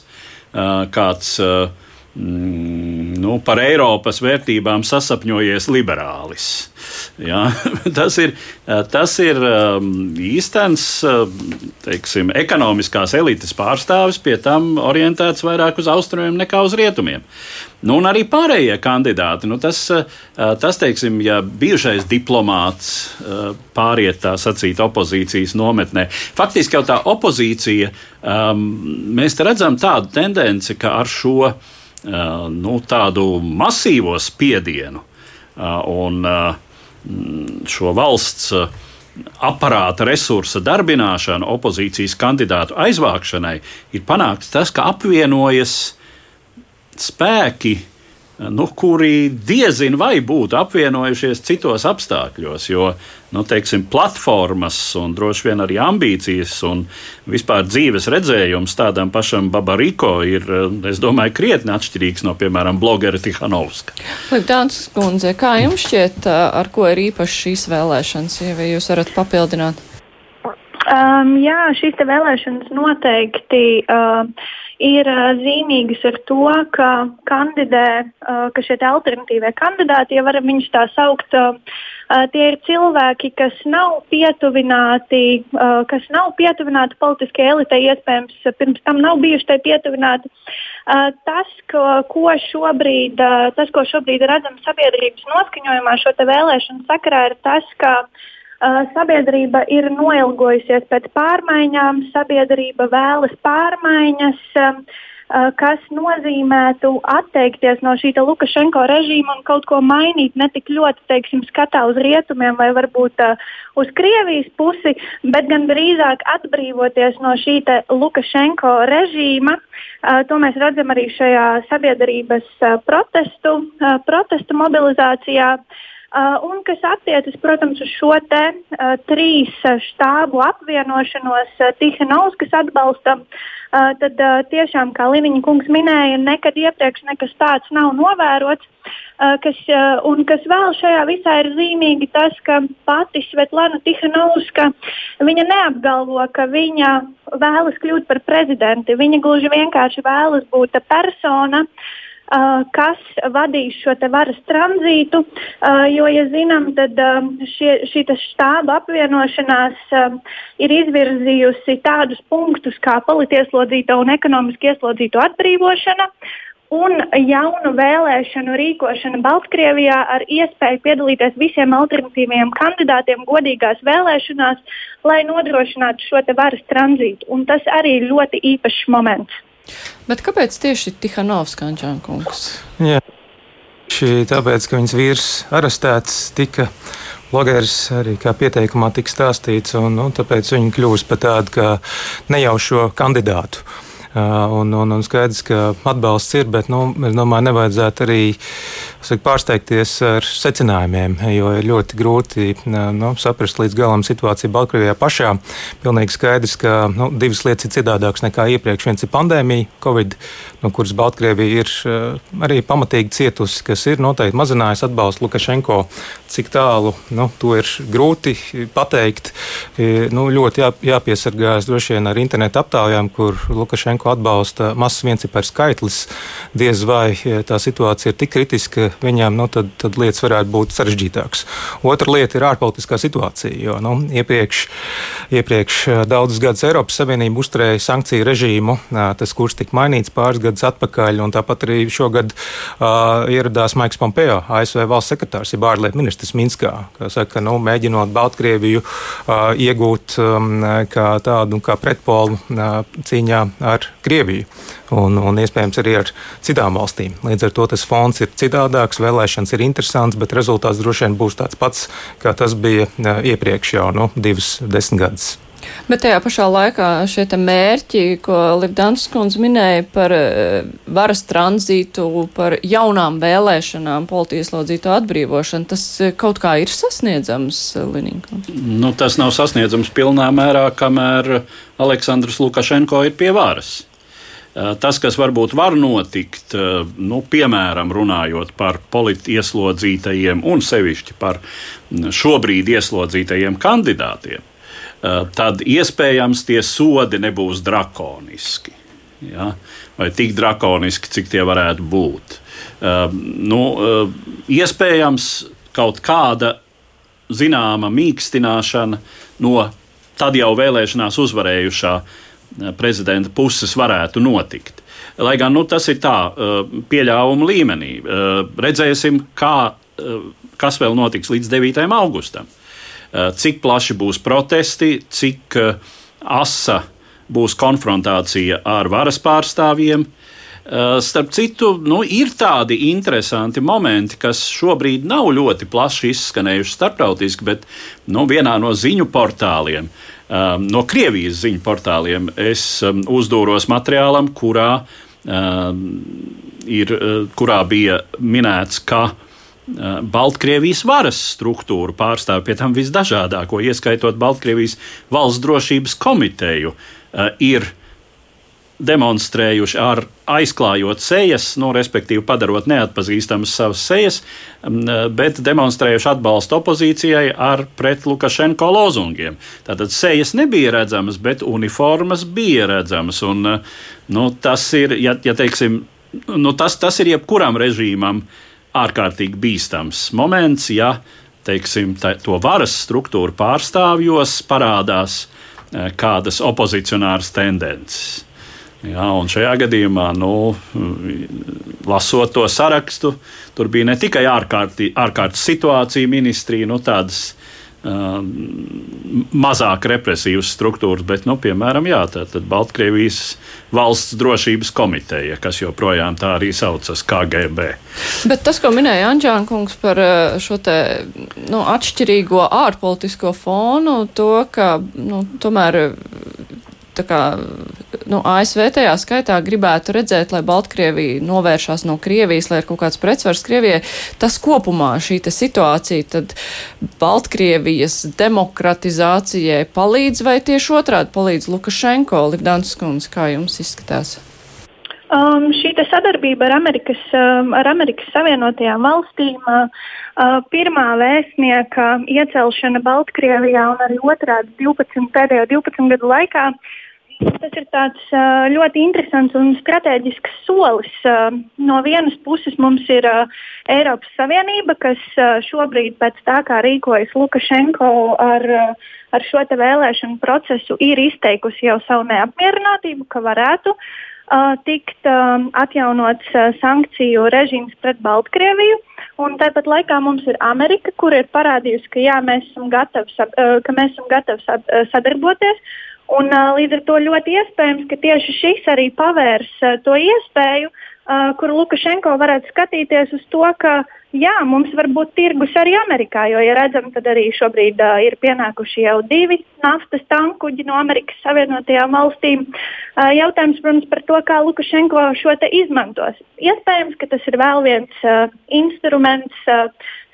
kāds mm, nu, par Eiropas vērtībām sasapņojies liberālis. Ja? Tas ir, tas ir īstenis teiksim, ekonomiskās elites pārstāvis, pie tam orientēts vairāk uz austrumiem nekā uz rietumiem. Nu, un arī pārējie kandidāti. Nu, tas, tas, teiksim, ja bijušais diplomāts pāriet tā sacīt opozīcijas nometnē, faktiski jau tā opozīcija, mēs redzam tādu tendenci, ka ar šo nu, tādu masīvo spiedienu un šo valsts aparāta resursa darbināšanu, opozīcijas kandidātu aizvākšanai, ir panākts tas, ka apvienojas spēki, nu, kuri diezin vai būtu apvienojušies citos apstākļos. Jo nu, teiksim, platformas un droši vien arī ambīcijas un vispār dzīves redzējums tādam pašam Babariko ir, es domāju, krietni atšķirīgs no, piemēram, blogera Tihanovska. Likdāns kundze, kā jums šķiet, ar ko ir īpaši šīs vēlēšanas, ja jūs varat papildināt? Um, jā, šīs vēlēšanas noteikti. Uh, ir uh, zīmīgas ar to, ka kandidē, uh, ka šie alternatīvie kandidāti, ja varam viņus tā saukt, uh, tie ir cilvēki, kas nav pietuvināti, uh, kas nav pietuvināti politiskajai elitei, iespējams, pirms tam nav bijuši tai pietuvināti. Uh, tas, ko, ko šobrīd, uh, tas, ko šobrīd redzam sabiedrības noskaņojumā šo vēlēšanu sakarā, ir tas, ka uh, Uh, sabiedrība ir noilgojusies pēc pārmaiņām, sabiedrība vēlas pārmaiņas, uh, kas nozīmētu atteikties no šī Lukašenko režīma un kaut ko mainīt, ne tik ļoti teiksim, skatā uz rietumiem vai varbūt uh, uz Krievijas pusi, bet gan drīzāk atbrīvoties no šī Lukašenko režīma. Uh, to mēs redzam arī šajā sabiedrības uh, protestu, protestu mobilizācijā. Uh, un kas attiecas, protams, uz šo te uh, trīs štābu apvienošanos, uh, Tihanovskas atbalstam, uh, tad uh, tiešām, kā Liniņa kungs minēja, nekad iepriekš nekas tāds nav novērots. Uh, kas, uh, un kas vēl šajā visā ir zīmīgi, tas, ka pati Svetlana Tihanovska neapgalvo, ka viņa vēlas kļūt par prezidenti. Viņa gluži vienkārši vēlas būt persona, uh, Uh, kas vadīs šo varas tranzītu. Jo, ja zinām, tad šie, šī štāba apvienošanās ir izvirzījusi tādus punktus kā politieslodzīto un ekonomiski ieslodzīto atbrīvošana. Un jaunu vēlēšanu rīkošana Baltkrievijā ar iespēju piedalīties visiem alternatīviem kandidātiem godīgās vēlēšanās, lai nodrošinātu šo varas tranzītu. Un tas arī ir ļoti īpašs moments. Bet kāpēc tieši Tihanovs Kančānkungs? Jā. Šī tāpēc, ka viņas vīrs arestēts tika blogeris arī kā pieteikumā tika stāstīts, un nu, tāpēc viņi kļūst par tādu nejaušo kandidātu. Un, un, un skaidrs, ka atbalsts ir, bet nu, es domāju, nevajadzētu arī saka, pārsteigties ar secinājumiem, jo ir ļoti grūti nu, saprast līdz galam situāciju Baltkrievijā pašā. Pilnīgi skaidrs, ka nu, divas lietas ir citādākas nekā iepriekš. Viens ir pandēmija, Covid, no kuras Baltkrievija ir arī pamatīgi cietusi, kas ir noteikti mazinājis atbalstu Lukašenko. Cik tālu nu, to ir grūti pateikt. Nu, ļoti jā, jāpiesargājas droši vien ar internetu aptaujām, kur Lukašenko Lukašenko atbalsta mazs viensipērs skaitlis, diez vai tā situācija ir tik kritiska viņām, nu, tad, tad lietas varētu būt sarežģītākas. Otra lieta ir ārpolitiskā situācija, jo nu, iepriekš, iepriekš daudzus gadus Eiropas Savienība uzturēja sankciju režīmu, tas kurs tika mainīts pāris gadus atpakaļ, un tāpat arī šogad uh, ieradās Maiks Pompeo, ASV valsts sekretārs, jeb ārlietu ministrs Minskā, kas saka, nu, mēģinot Baltkrieviju uh, iegūt um, kā tādu kā pretpolu uh, cīņā ar Krieviju un, un iespējams arī ar citām valstīm. Līdz ar to tas fons ir citādāks, vēlēšanas ir interesants, bet rezultāts droši vien būs tāds pats, kā tas bija iepriekš jau nu, divus desmit gadus. Bet tajā pašā laikā šie mērķi, ko Livdāns kundze minēja par eh, varas tranzītu, par jaunām vēlēšanām, politieslodzīto atbrīvošanu, tas eh, kaut kā ir sasniedzams, Lininka? Nu, tas nav sasniedzams pilnā mērā, kamēr Aleksandrs Lukašenko ir pie varas. Eh, tas, kas varbūt var notikt, nu, piemēram, runājot par politieslodzītajiem un sevišķi par mm, šobrīd ieslodzītajiem kandidātiem, Eh, tad iespējams tie sodi nebūs drakoniski. Ja? Vai tik drakoniski, cik tie varētu būt. Uh, nu, uh, iespējams, kaut kāda zināma mīkstināšana no tad jau vēlēšanās uzvarējušā prezidenta puses varētu notikt. Lai gan nu, tas ir tā pieļāvuma līmenī. Redzēsim, kā, kas vēl notiks līdz 9. augustam. Eh, cik plaši būs protesti, cik eh, asa būs konfrontācija ar varas pārstāvjiem. Eh, starp citu, nu, ir tādi interesanti momenti, kas šobrīd nav ļoti plaši izskanējuši starptautiski, bet nu, vienā no ziņu portāliem, no Krievijas ziņu portāliem, es uzdūros materiālam, kurā, ir, kurā bija minēts, ka Baltkrievijas varas struktūru pārstāvji, pie tam visdažādāko, ieskaitot Baltkrievijas valsts drošības komiteju, eh, ir demonstrējuši ar aizklājot sejas, nu, respektīvi padarot neatpazīstamas savas sejas, mm, eh, bet demonstrējuši atbalstu opozīcijai ar pret Lukašenko lozungiem. Tātad sejas nebija redzamas, bet uniformas bija redzamas. Un, nu, tas ir, ja, ja teiksim, nu, tas, tas ir jebkuram režīmam uh, ārkārtīgi bīstams moments, ja teiksim, tā, to varas struktūru pārstāvjos parādās eh, kādas opozicionāras tendences. Ja, un šajā gadījumā, nu, lasot to sarakstu, tur bija ne tikai ārkārtas situācija ministrija, nu, tādas mazāk represīvas struktūras, bet, nu, piemēram, jā, tātad Baltkrievijas valsts drošības komiteja, kas joprojām tā arī saucas KGB. Bet tas, ko minēja Anģēnkungs par šo te nu, atšķirīgo ārpolitisko fonu, to, ka nu, tomēr kā, nu, ASV tajā skaitā gribētu redzēt, lai Baltkrievija novēršās no Krievijas, lai ir kaut kāds pretsvars Krievijai. Tas kopumā šī situācija tad Baltkrievijas demokratizācijai palīdz vai tieši otrādi palīdz Lukašenko, Livdāns Kunds, kā jums izskatās? Um, šī sadarbība ar Amerikas, um, ar Amerikas Savienotajām valstīm, uh, uh, pirmā vēstnieka iecelšana Baltkrievijā un arī otrādi 12, pēdējo 12 gadu laikā Tas ir tāds ļoti interesants un strateģisks solis. No vienas puses mums ir Eiropas Savienība, kas šobrīd pēc tā, kā rīkojas Lukašenko ar, ar šo vēlēšanu procesu, ir izteikusi jau savu neapmierinātību, ka varētu tikt atjaunots sankciju režīms pret Baltkrieviju. Un tāpat laikā mums ir Amerika, kur ir parādījusi, ka jā, mēs esam gatavi, ka mēs esam gatavi sadarboties. Un, līdz ar to ļoti iespējams, ka tieši šis arī pavērs to iespēju, kur Lukašenko varētu skatīties uz to, ka jā, mums var būt tirgus arī Amerikā, jo, ja redzam, tad arī šobrīd uh, ir pienākuši jau divi naftas tankuģi no Amerikas Savienotajām valstīm. Uh, jautājums, protams, par to, kā Lukašenko šo izmantos. Iespējams, ka tas ir vēl viens uh, instruments. Uh,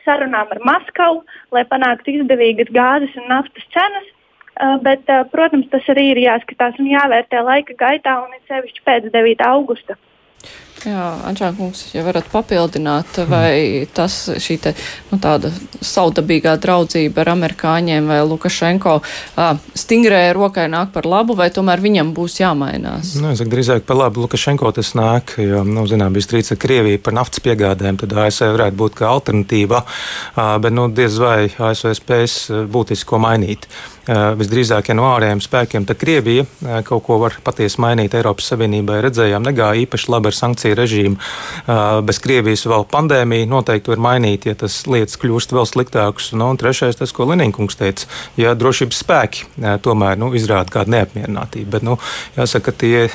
sarunām ar Maskavu, lai panāktu izdevīgas gāzes un naftas cenas. Uh, bet, uh, protams, tas arī ir jāskatās un jāvērtē laika gaitā, un it sevišķi pēc 9. augusta. Jā, Ančānkungs, ja varat papildināt, vai tas šī te, nu, tāda saudabīgā draudzība ar amerikāņiem vai Lukašenko stingrē rokai nāk par labu, vai tomēr viņam būs jāmainās? Nu, es saku, drīzāk par labu Lukašenko tas nāk, jo, nu, zinām, bija strīds ar Krieviju par naftas piegādēm, tad ASV varētu būt kā alternatīva, bet, nu, diez vai ASV spēs būtiski ko mainīt. Visdrīzāk, ja no ārējiem spēkiem, tad Krievija kaut ko var patiesi mainīt Eiropas Savienībai. Redzējām, negāja īpaši labi ar sankciju režīmu. Bez Krievijas vēl pandēmija noteikti var mainīt, ja tas lietas kļūst vēl sliktākas. Nu, un trešais, tas, ko Leninkungs teica, ja drošības spēki tomēr nu, izrāda kādu neapmierinātību. Bet, nu, jāsaka, tie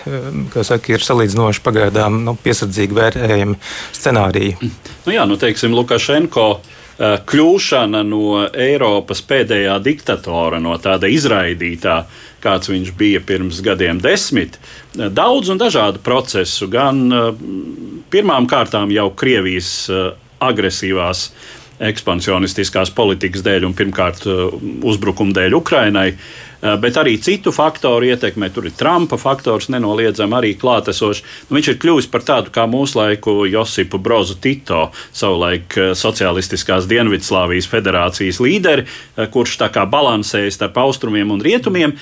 saka, ir salīdzinoši pagaidām nu, piesardzīgi vērtējami scenāriji. Nu, jā, nu, teiksim, Lukašenko Eh, kļūšana no Eiropas pēdējā diktatora, no tāda izraidītā, kāds viņš bija pirms gadiem desmit, eh, daudz un dažādu procesu, gan eh, pirmām kārtām jau Krievijas agresīvās ekspansionistiskās politikas dēļ un pirmkārt uzbrukuma dēļ Ukrainai. Eh, bet arī citu faktoru ietekmē. Tur ir Trumpa faktors, nenoliedzami arī klātesošs. Nu, viņš ir kļuvis par tādu kā mūsu laiku Josipu Brozu Tito, savulaik eh, Socialistiskās Dienvidslāvijas federācijas līderi, eh, kurš tā kā balansēja starp austrumiem un rietumiem,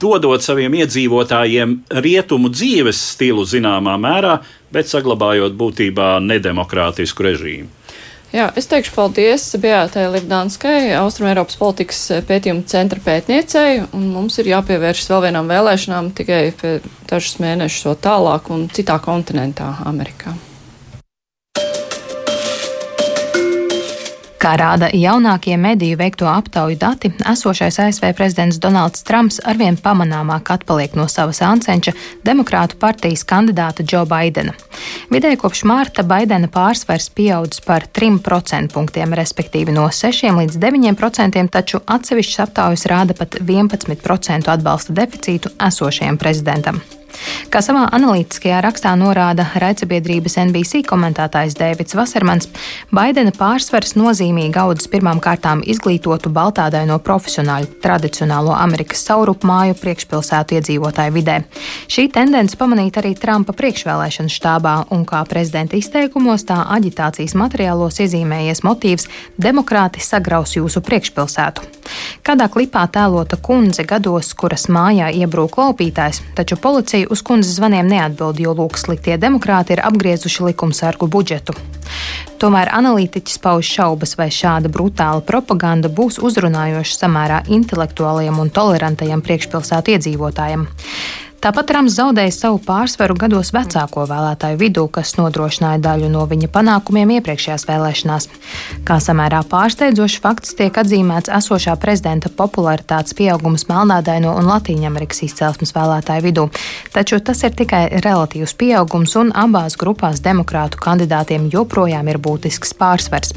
dodot saviem iedzīvotājiem rietumu dzīves stilu zināmā mērā, bet saglabājot būtībā nedemokrātisku režīmu. Jā, es teikšu paldies Beatai Livdānskai, Austrumēropas politikas pētījuma centra pētniecei, un mums ir jāpievēršas vēl vienām vēlēšanām tikai dažus mēnešus vēl tālāk un citā kontinentā, Amerikā. Kā rāda jaunākie mediju veikto aptauju dati, esošais ASV prezidents Donalds Trumps arvien pamanāmāk atpaliek no savas ancenča demokrātu partijas kandidāta Džo Baidena. Vidēji kopš mārta Baidena pārsvars pieaudzis par 3% punktiem, respektīvi no 6 līdz 9%, taču atsevišķas aptaujas rāda pat 11% atbalsta deficītu esošajam prezidentam. Kā savā analītiskajā rakstā norāda raidsabiedrības NBC komentētājs Dēvids Vasermans, Baidena pārsvars nozīmīgi audzis pirmām kārtām izglītotu baltādaino profesionāļu tradicionālo Amerikas saurupu māju priekšpilsētu iedzīvotāju vidē. Šī tendence pamanīta arī Trumpa priekšvēlēšanu štābā, un kā prezidenta izteikumos tā aģitācijas materiālos iezīmējies motīvs demokrāti sagraus jūsu priekšpilsētu. Kādā klipā tēlota kundze gados, kuras mājā iebrūk laupītājs, taču Policija uz kundzes zvaniem neatbild, jo lūk, sliktie demokrāti ir apgriezuši likumsargu budžetu. Tomēr analītiķis pauž šaubas, vai šāda brutāla propaganda būs uzrunājoša samērā intelektuālajiem un tolerantajiem priekšpilsētu iedzīvotājiem. Tāpat Rams zaudēja savu pārsvaru gados vecāko vēlētāju vidū, kas nodrošināja daļu no viņa panākumiem iepriekšējās vēlēšanās. Kā samērā pārsteidzošs fakts tiek atzīmēts esošā prezidenta popularitātes pieaugums Melnādaino un Latīņamerikas izcelsmes vēlētāju vidū, taču tas ir tikai relatīvs pieaugums un abās grupās demokrātu kandidātiem joprojām ir būtisks pārsvars.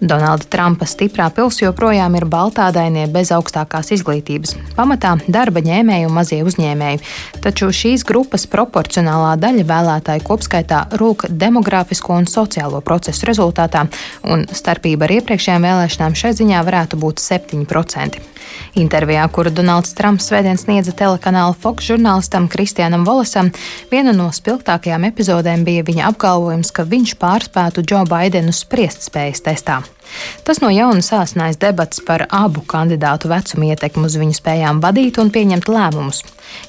Donalda Trumpa stiprā pils joprojām ir baltādainie bez augstākās izglītības, pamatā darba ņēmēji un mazie uzņēmēji, taču šīs grupas proporcionālā daļa vēlētāju kopskaitā rūk demografisko un sociālo procesu rezultātā, un starpība ar iepriekšējām vēlēšanām šai ziņā varētu būt 7%. Intervijā, kuru Donalds Trumps svētdien sniedza telekanāla Fox žurnālistam Kristianam Volesam, viena no spilgtākajām epizodēm bija viņa apgalvojums, ka viņš pārspētu Džo Baidenu spriestspējas testā. Tas no jauna sāsnājas debats par abu kandidātu vecumu ietekmu uz viņu spējām vadīt un pieņemt lēmumus.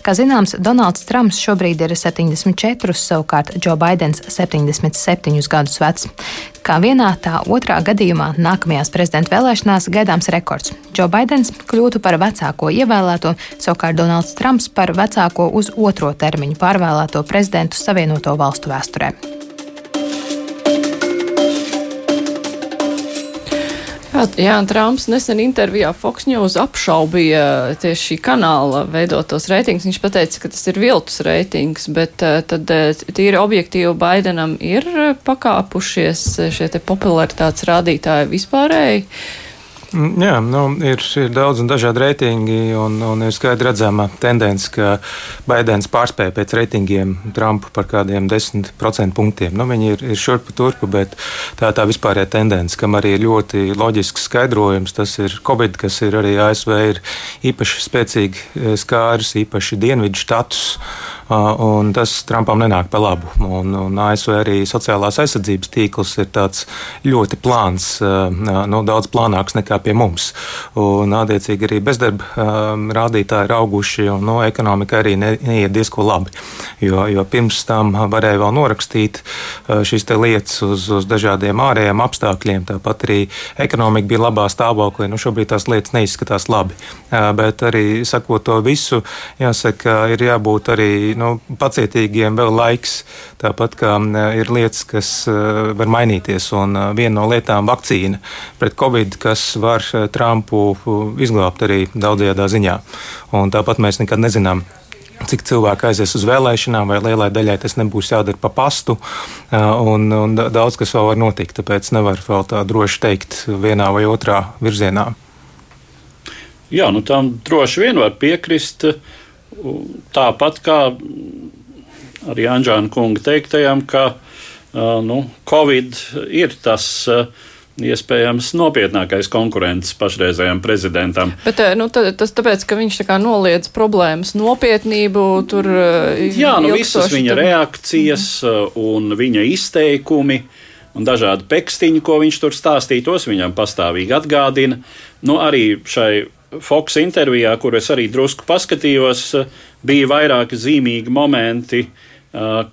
Kā zināms, Donalds Trumps šobrīd ir 74, savukārt Džo Baidens 77 gadus vecs. Kā vienā, tā otrā gadījumā nākamajās prezidenta vēlēšanās gaidāms rekords. Džo Baidens kļūtu par vecāko ievēlēto, savukārt Donalds Trumps par vecāko uz otro termiņu pārvēlēto prezidentu Savienoto valstu vēsturē. Jā, jā Trumps nesen intervijā Fox News apšaubīja tieši šī kanāla veidotos reitingus. Viņš teica, ka tas ir viltus reitings, bet eh, tad eh, tīri objektīvi Baidenam ir pakāpušies šie popularitātes rādītāji vispārēji. Mm, jā, nu, ir, ir daudz un dažādi reitingi, un, un ir skaidri redzama tendence, ka Baidens pārspēja pēc reitingiem Trumpu par kādiem 10% punktiem. Nu, viņi ir, ir šurpu turpu, bet tā tā vispārējā tendence, kam arī ir ļoti loģisks skaidrojums, tas ir Covid, kas ir arī ASV ir īpaši spēcīgi eh, skāris, īpaši dienvidu štatus. Un tas Trumpam nenāk pa labu. Un, un ASV arī sociālās aizsardzības tīkls ir tāds ļoti plāns, nu, daudz plānāks nekā pie mums. Un, attiecīgi, arī bezdarba rādītāji ir auguši, un no, ekonomika arī ne, neiet diezko labi. Jo, jo pirms tam varēja vēl norakstīt šīs lietas uz, uz dažādiem ārējiem apstākļiem. Tāpat arī ekonomika bija labā stāvoklī. Nu, šobrīd tās lietas neizskatās labi. Bet arī sakot to visu, jāsaka, ir jābūt arī nu, pacietīgiem vēl laiks. Tāpat kā ir lietas, kas var mainīties. Un viena no lietām - vakcīna pret covid, kas var Trumpu izglābt arī daudzajā ziņā. Un tāpat mēs nekad nezinām cik cilvēki aizies uz vēlēšanām, vai lielai daļai tas nebūs jādara pa pastu, un, un daudz kas vēl var notikt. Tāpēc nevar vēl tā droši teikt vienā vai otrā virzienā. Jā, nu tam droši vien var piekrist. Tāpat kā arī Anģēna kunga teiktajam, ka nu, Covid ir tas iespējams nopietnākais konkurents pašreizējam prezidentam. Bet nu, tas tāpēc, ka viņš tā noliedz problēmas nopietnību, tur. Jā, nu visas viņa tur... reakcijas mm. un viņa izteikumi un dažādi pekstiņi, ko viņš tur stāstīja, tos viņam pastāvīgi atgādina. Nu, arī šai Fox intervijā, kur es arī drusku paskatījos, bija vairāki zīmīgi momenti,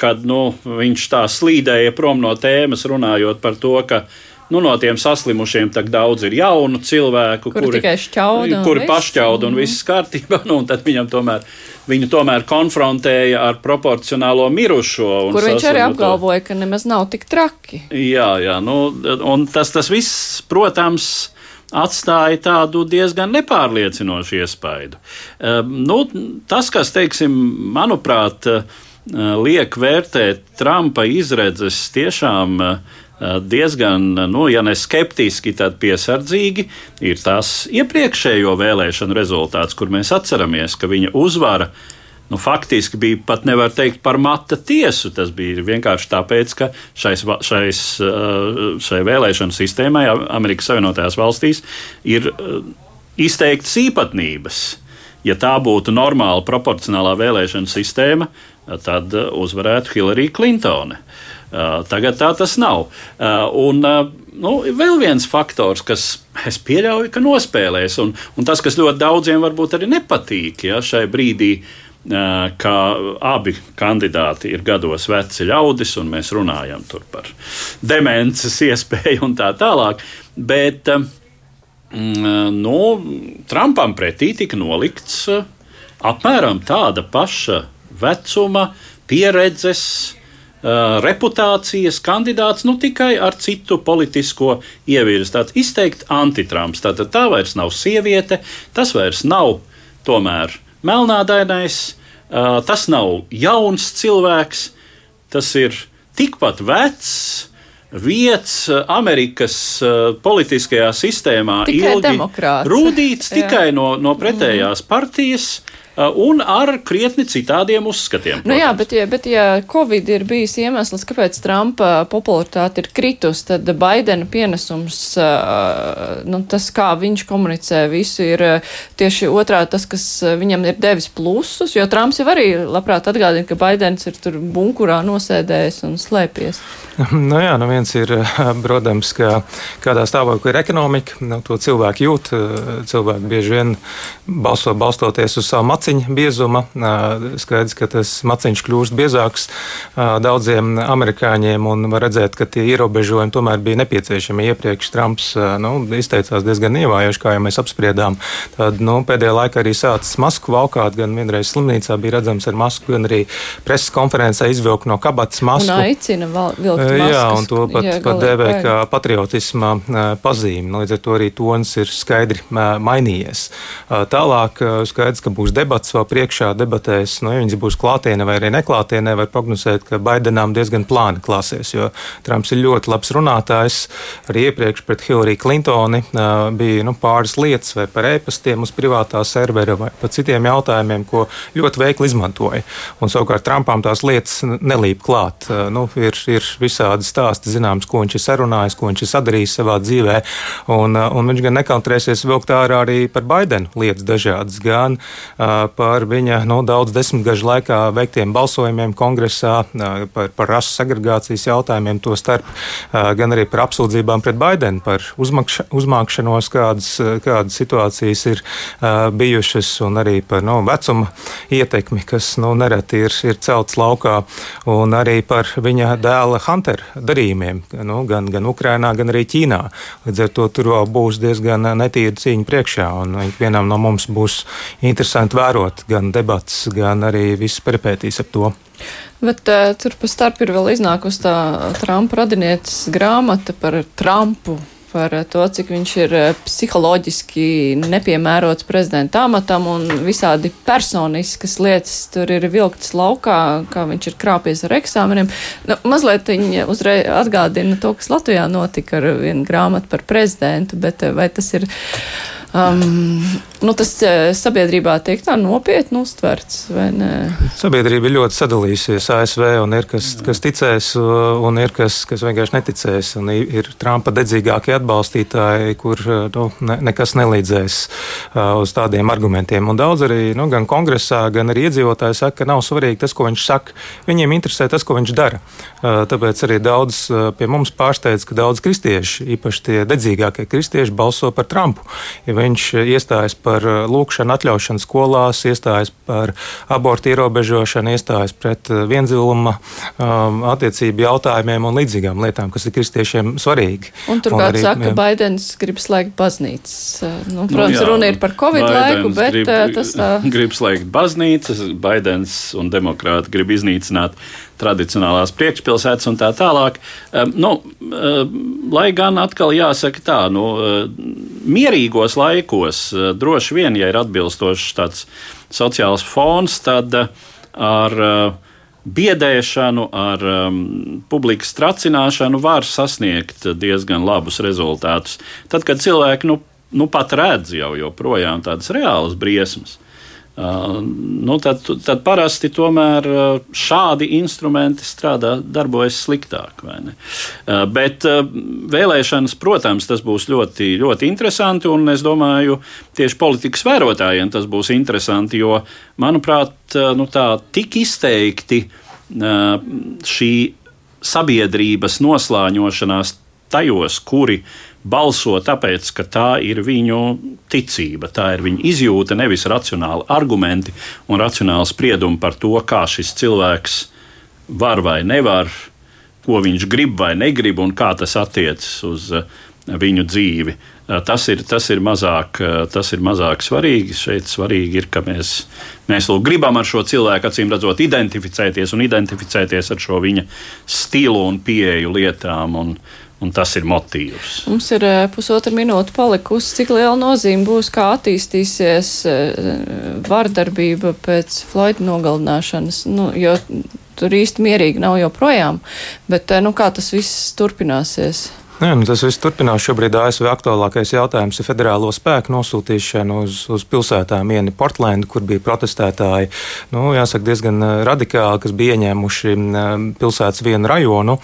kad nu, viņš tā slīdēja prom no tēmas, runājot par to, ka Nu, no tiem saslimušiem tak daudz ir jaunu cilvēku, kuri, kuri tikai šķauda. Kuri pašķauda un viss kārtībā. Nu, tad viņam tomēr, viņu tomēr konfrontēja ar proporcionālo mirušo. Kur viņš arī apgalvoja, ka nemaz nav tik traki. Jā, jā. Nu, un tas, tas viss, protams, atstāja tādu diezgan nepārliecinošu iespaidu. Uh, nu, tas, kas, teiksim, manuprāt, uh, liek vērtēt Trumpa izredzes tiešām Eh, diezgan, nu, ja ne skeptiski, tad piesardzīgi, ir tas iepriekšējo vēlēšanu rezultāts, kur mēs atceramies, ka viņa uzvara nu, faktiski bija pat nevar teikt par mata tiesu. Tas bija vienkārši tāpēc, ka šais, šais, eh, šai vēlēšanu sistēmai Amerikas Savienotajās valstīs ir eh, izteiktas īpatnības. Ja tā būtu normāla proporcionālā vēlēšana sistēma, tad uzvarētu Hillary Clintone. Uh, Uh, tagad tā tas nav. Uh, un, uh, nu, vēl viens faktors, kas es pieļauju, ka nospēlēs, un, un tas, kas ļoti daudziem varbūt arī nepatīk ja, šai brīdī, ka abi kandidāti ir gados veci ļaudis, un mēs runājam par demences iespēju un tā tālāk. Bet mm, nu, Trumpam pretī tika nolikts apmēram tāda paša vecuma, pieredzes, Uh, reputācijas kandidāts, nu tikai ar citu politisko ievirzi. Tāds izteikti antitrumps. Tātad tā vairs nav sieviete, tas vairs nav tomēr melnādainais, tas nav jauns cilvēks, tas ir tikpat vecs. Vietas Amerikas politiskajā sistēmā tikai ilgi rūdīts tikai no, no pretējās mm. partijas, un ar krietni citādiem uzskatiem. Protams. Nu jā, bet ja, bet ja Covid ir bijis iemesls, kāpēc Trumpa popularitāte ir kritus, tad Baidena pienesums, uh, nu, tas, kā viņš komunicē visu, ir uh, tieši otrā tas, kas viņam ir devis plusus, jo Trumps jau arī labprāt atgādina, ka Baidens ir tur bunkurā nosēdējis un slēpies. Nu jā, nu viens ir, protams, ka kādā stāvoklī ir ekonomika, nu, to cilvēki jūt, cilvēki bieži vien balso, balstoties uz savu maciņu biezuma. Skaidrs, ka tas maciņš kļūst biezāks daudziem amerikāņiem, un var redzēt, ka tie ierobežojumi tomēr bija nepieciešami. Iepriekš Trumps nu, izteicās diezgan ievājoši, kā jau mēs apspriedām. Tad nu, pēdējā laikā arī sācis masku valkāt, gan vienreiz slimnīcā bija redzams ar masku, gan arī preses konferencē izvilkt no kabatas masku. Un aicina vilkt maskas. Jā, un to pat, jā, pat dēvē kā patriotisma pazīmi. Līdz ar to arī tons ir skaidri mainījies. Tālāk skaidrs, ka būs debats debats vēl priekšā debatēs, nu, ja viņas būs klātienē vai arī neklātienē, var prognozēt, ka Baidenām diezgan plāni klāsies, jo Trumps ir ļoti labs runātājs. Arī iepriekš pret Hillary Clintoni uh, bija nu, pāris lietas vai par ēpastiem uz privātā servera vai par citiem jautājumiem, ko ļoti veikli izmantoja. Un savukārt Trumpam tās lietas nelīp klāt. Uh, nu, ir, ir visādi stāsti zināms, ko viņš ir sarunājis, ko viņš ir sadarījis savā dzīvē. Un, uh, un viņš gan nekautrēsies vilkt ārā arī par Baidenu lietas dažādas. Gan uh, par viņa nu, daudz desmitgažu laikā veiktiem balsojumiem kongresā, par, par rasu segregācijas jautājumiem, to starp gan arī par apsūdzībām pret Baidenu, par uzmakša, uzmākšanos, kādas, kādas situācijas ir bijušas, un arī par nu, vecuma ietekmi, kas nu, nereti ir, ir celts laukā, un arī par viņa dēla Huntera darījumiem, nu, gan, gan Ukrainā, gan arī Ķīnā. Līdz ar to tur būs diezgan netīra cīņa priekšā, un ikvienam no mums būs interesanti vērot gan debats, gan arī visas peripētīs ap to. Bet uh, tur pa starp ir vēl iznākusi tā Trumpa radinieces grāmata par Trumpu par to, cik viņš ir eh, psiholoģiski nepiemērots prezidenta amatam un visādi personiskas lietas tur ir vilktas laukā, kā viņš ir krāpies ar eksāmeniem. Nu, mazliet viņa uzreiz atgādina to, kas Latvijā notika ar vienu grāmatu par prezidentu, bet eh, vai tas ir Um, nu, tas eh, sabiedrībā tiek tā nopietni uztverts, vai ne? Sabiedrība ir ļoti sadalījusies ASV, un ir kas, kas ticēs, un ir kas, kas vienkārši neticēs. Un ir Trumpa dedzīgākie atbalstītāji, kur nu, ne, nekas nelīdzēs uz tādiem argumentiem. Un daudz arī nu, gan kongresā, gan arī iedzīvotāji saka, ka nav svarīgi tas, ko viņš saka. Viņiem interesē tas, ko viņš dara. Tāpēc arī daudz pie mums pārsteidz, ka daudz kristieši, īpaši tie dedzīgākie kristieši, balso par Trumpu. Ja Viņš iestājas par uh, lūkšanu atļaušanu skolās, iestājas par abortu ierobežošanu, iestājas pret uh, vienziluma um, attiecību jautājumiem un līdzīgām lietām, kas ir kristiešiem svarīgi. Un turklāt arī, saka, ka Baidens grib slēgt baznīcas. Uh, nu, protams, nu, jā, runa ir par Covid Baidens laiku, bet grib, tas tā. Grib slēgt baznīcas, Baidens un demokrāti grib iznīcināt tradicionālās priekšpilsētas un tā tālāk. Nu, lai gan atkal jāsaka tā, nu, mierīgos laikos droši vien, ja ir atbilstošs tāds sociāls fons, tad ar biedēšanu, ar um, publikas tracināšanu var sasniegt diezgan labus rezultātus. Tad, kad cilvēki nu, nu pat redz jau joprojām tādas reālas briesmas, nu, tad, tad parasti tomēr uh, šādi instrumenti strādā, darbojas sliktāk. Uh, bet uh, vēlēšanas, protams, tas būs ļoti, ļoti interesanti, un es domāju, tieši politikas vērotājiem tas būs interesanti, jo, manuprāt, uh, nu, tā tik izteikti uh, šī sabiedrības noslāņošanās tajos, kuri balso tāpēc, ka tā ir viņu ticība, tā ir viņa izjūta, nevis racionāli argumenti un racionāli spriedumi par to, kā šis cilvēks var vai nevar, ko viņš grib vai negrib un kā tas attiecas uz uh, viņu dzīvi. Uh, tas ir, tas ir, mazāk, uh, tas ir mazāk svarīgi. Šeit svarīgi ir, ka mēs, mēs gribam ar šo cilvēku, acīm redzot, identificēties un identificēties ar šo viņa stilu un pieeju lietām. Un, uh, Un tas ir motīvs. Mums ir eh, pusotra minūte palikusi. Cik liela nozīme būs, kā attīstīsies eh, vardarbība pēc Floyda nogalināšanas? Nu, jo tur īsti mierīgi nav joprojām, bet eh, nu, kā tas viss turpināsies? Jā, nu tas viss turpinās. Šobrīd ASV aktuālākais jautājums ir federālo spēku nosūtīšana uz, uz pilsētām. Viena Portlandu, kur bija protestētāji, nu, jāsaka, diezgan eh, radikāli, kas bija ieņēmuši eh, pilsētas vienu rajonu.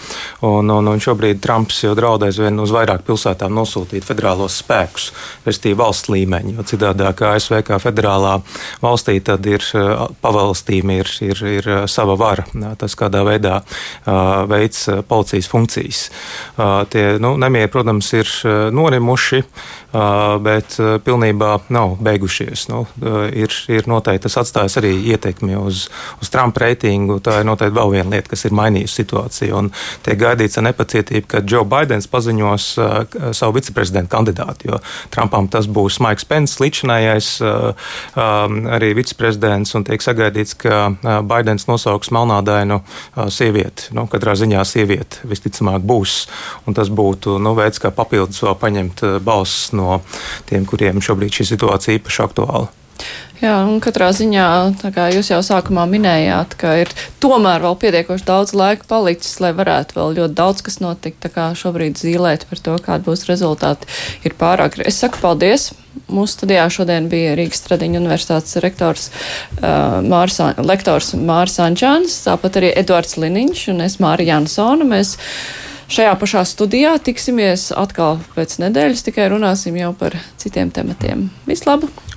Un, un, un šobrīd Trumps jau draudēs vien uz vairāk pilsētām nosūtīt federālos spēkus, respektīvi valsts līmeņi. Jo citādi kā ASV kā federālā valstī, tad ir eh, pavalstīm ir, ir, ir sava vara. Tas kādā veidā veids policijas funkcijas. Tie, nu, Nu, nemieri, protams, ir eh, norimuši, bet pilnībā nav beigušies. Nu, ir, ir noteikti tas atstājis arī ietekmi uz, uz Trumpa reitingu. Tā ir noteikti vēl viena lieta, kas ir mainījusi situāciju. Un tiek gaidīts ar nepacietību, ka Joe Bidenis paziņos savu viceprezidenta kandidātu, jo Trumpam tas būs Maiks Pence, līdzinājais um, arī viceprezidents, un tiek sagaidīts, ka Bidenis nosauks melnādainu sievieti. Nu, katrā ziņā sieviete visticamāk būs, un tas būtu nu, veids, kā papildus vēl paņemt uh, balsis no tiem, kuriem šobrīd šī situācija īpaši aktuāla. Jā, un katrā ziņā, kā jūs jau sākumā minējāt, ka ir tomēr vēl pietiekoši daudz laika palicis, lai varētu vēl ļoti daudz kas notikt. Tā kā šobrīd zīlēt par to, kāda būs rezultāti, ir pārāk. Es saku paldies. Mūsu studijā šodien bija Rīgas Tradiņu universitātes rektors, uh, Mārs, lektors Mārs Ančāns, tāpat arī Edvards Liniņš un es Māra Jansona. Mēs Šajā pašā studijā tiksimies atkal pēc nedēļas, tikai runāsim jau par citiem tematiem. Vislabāk!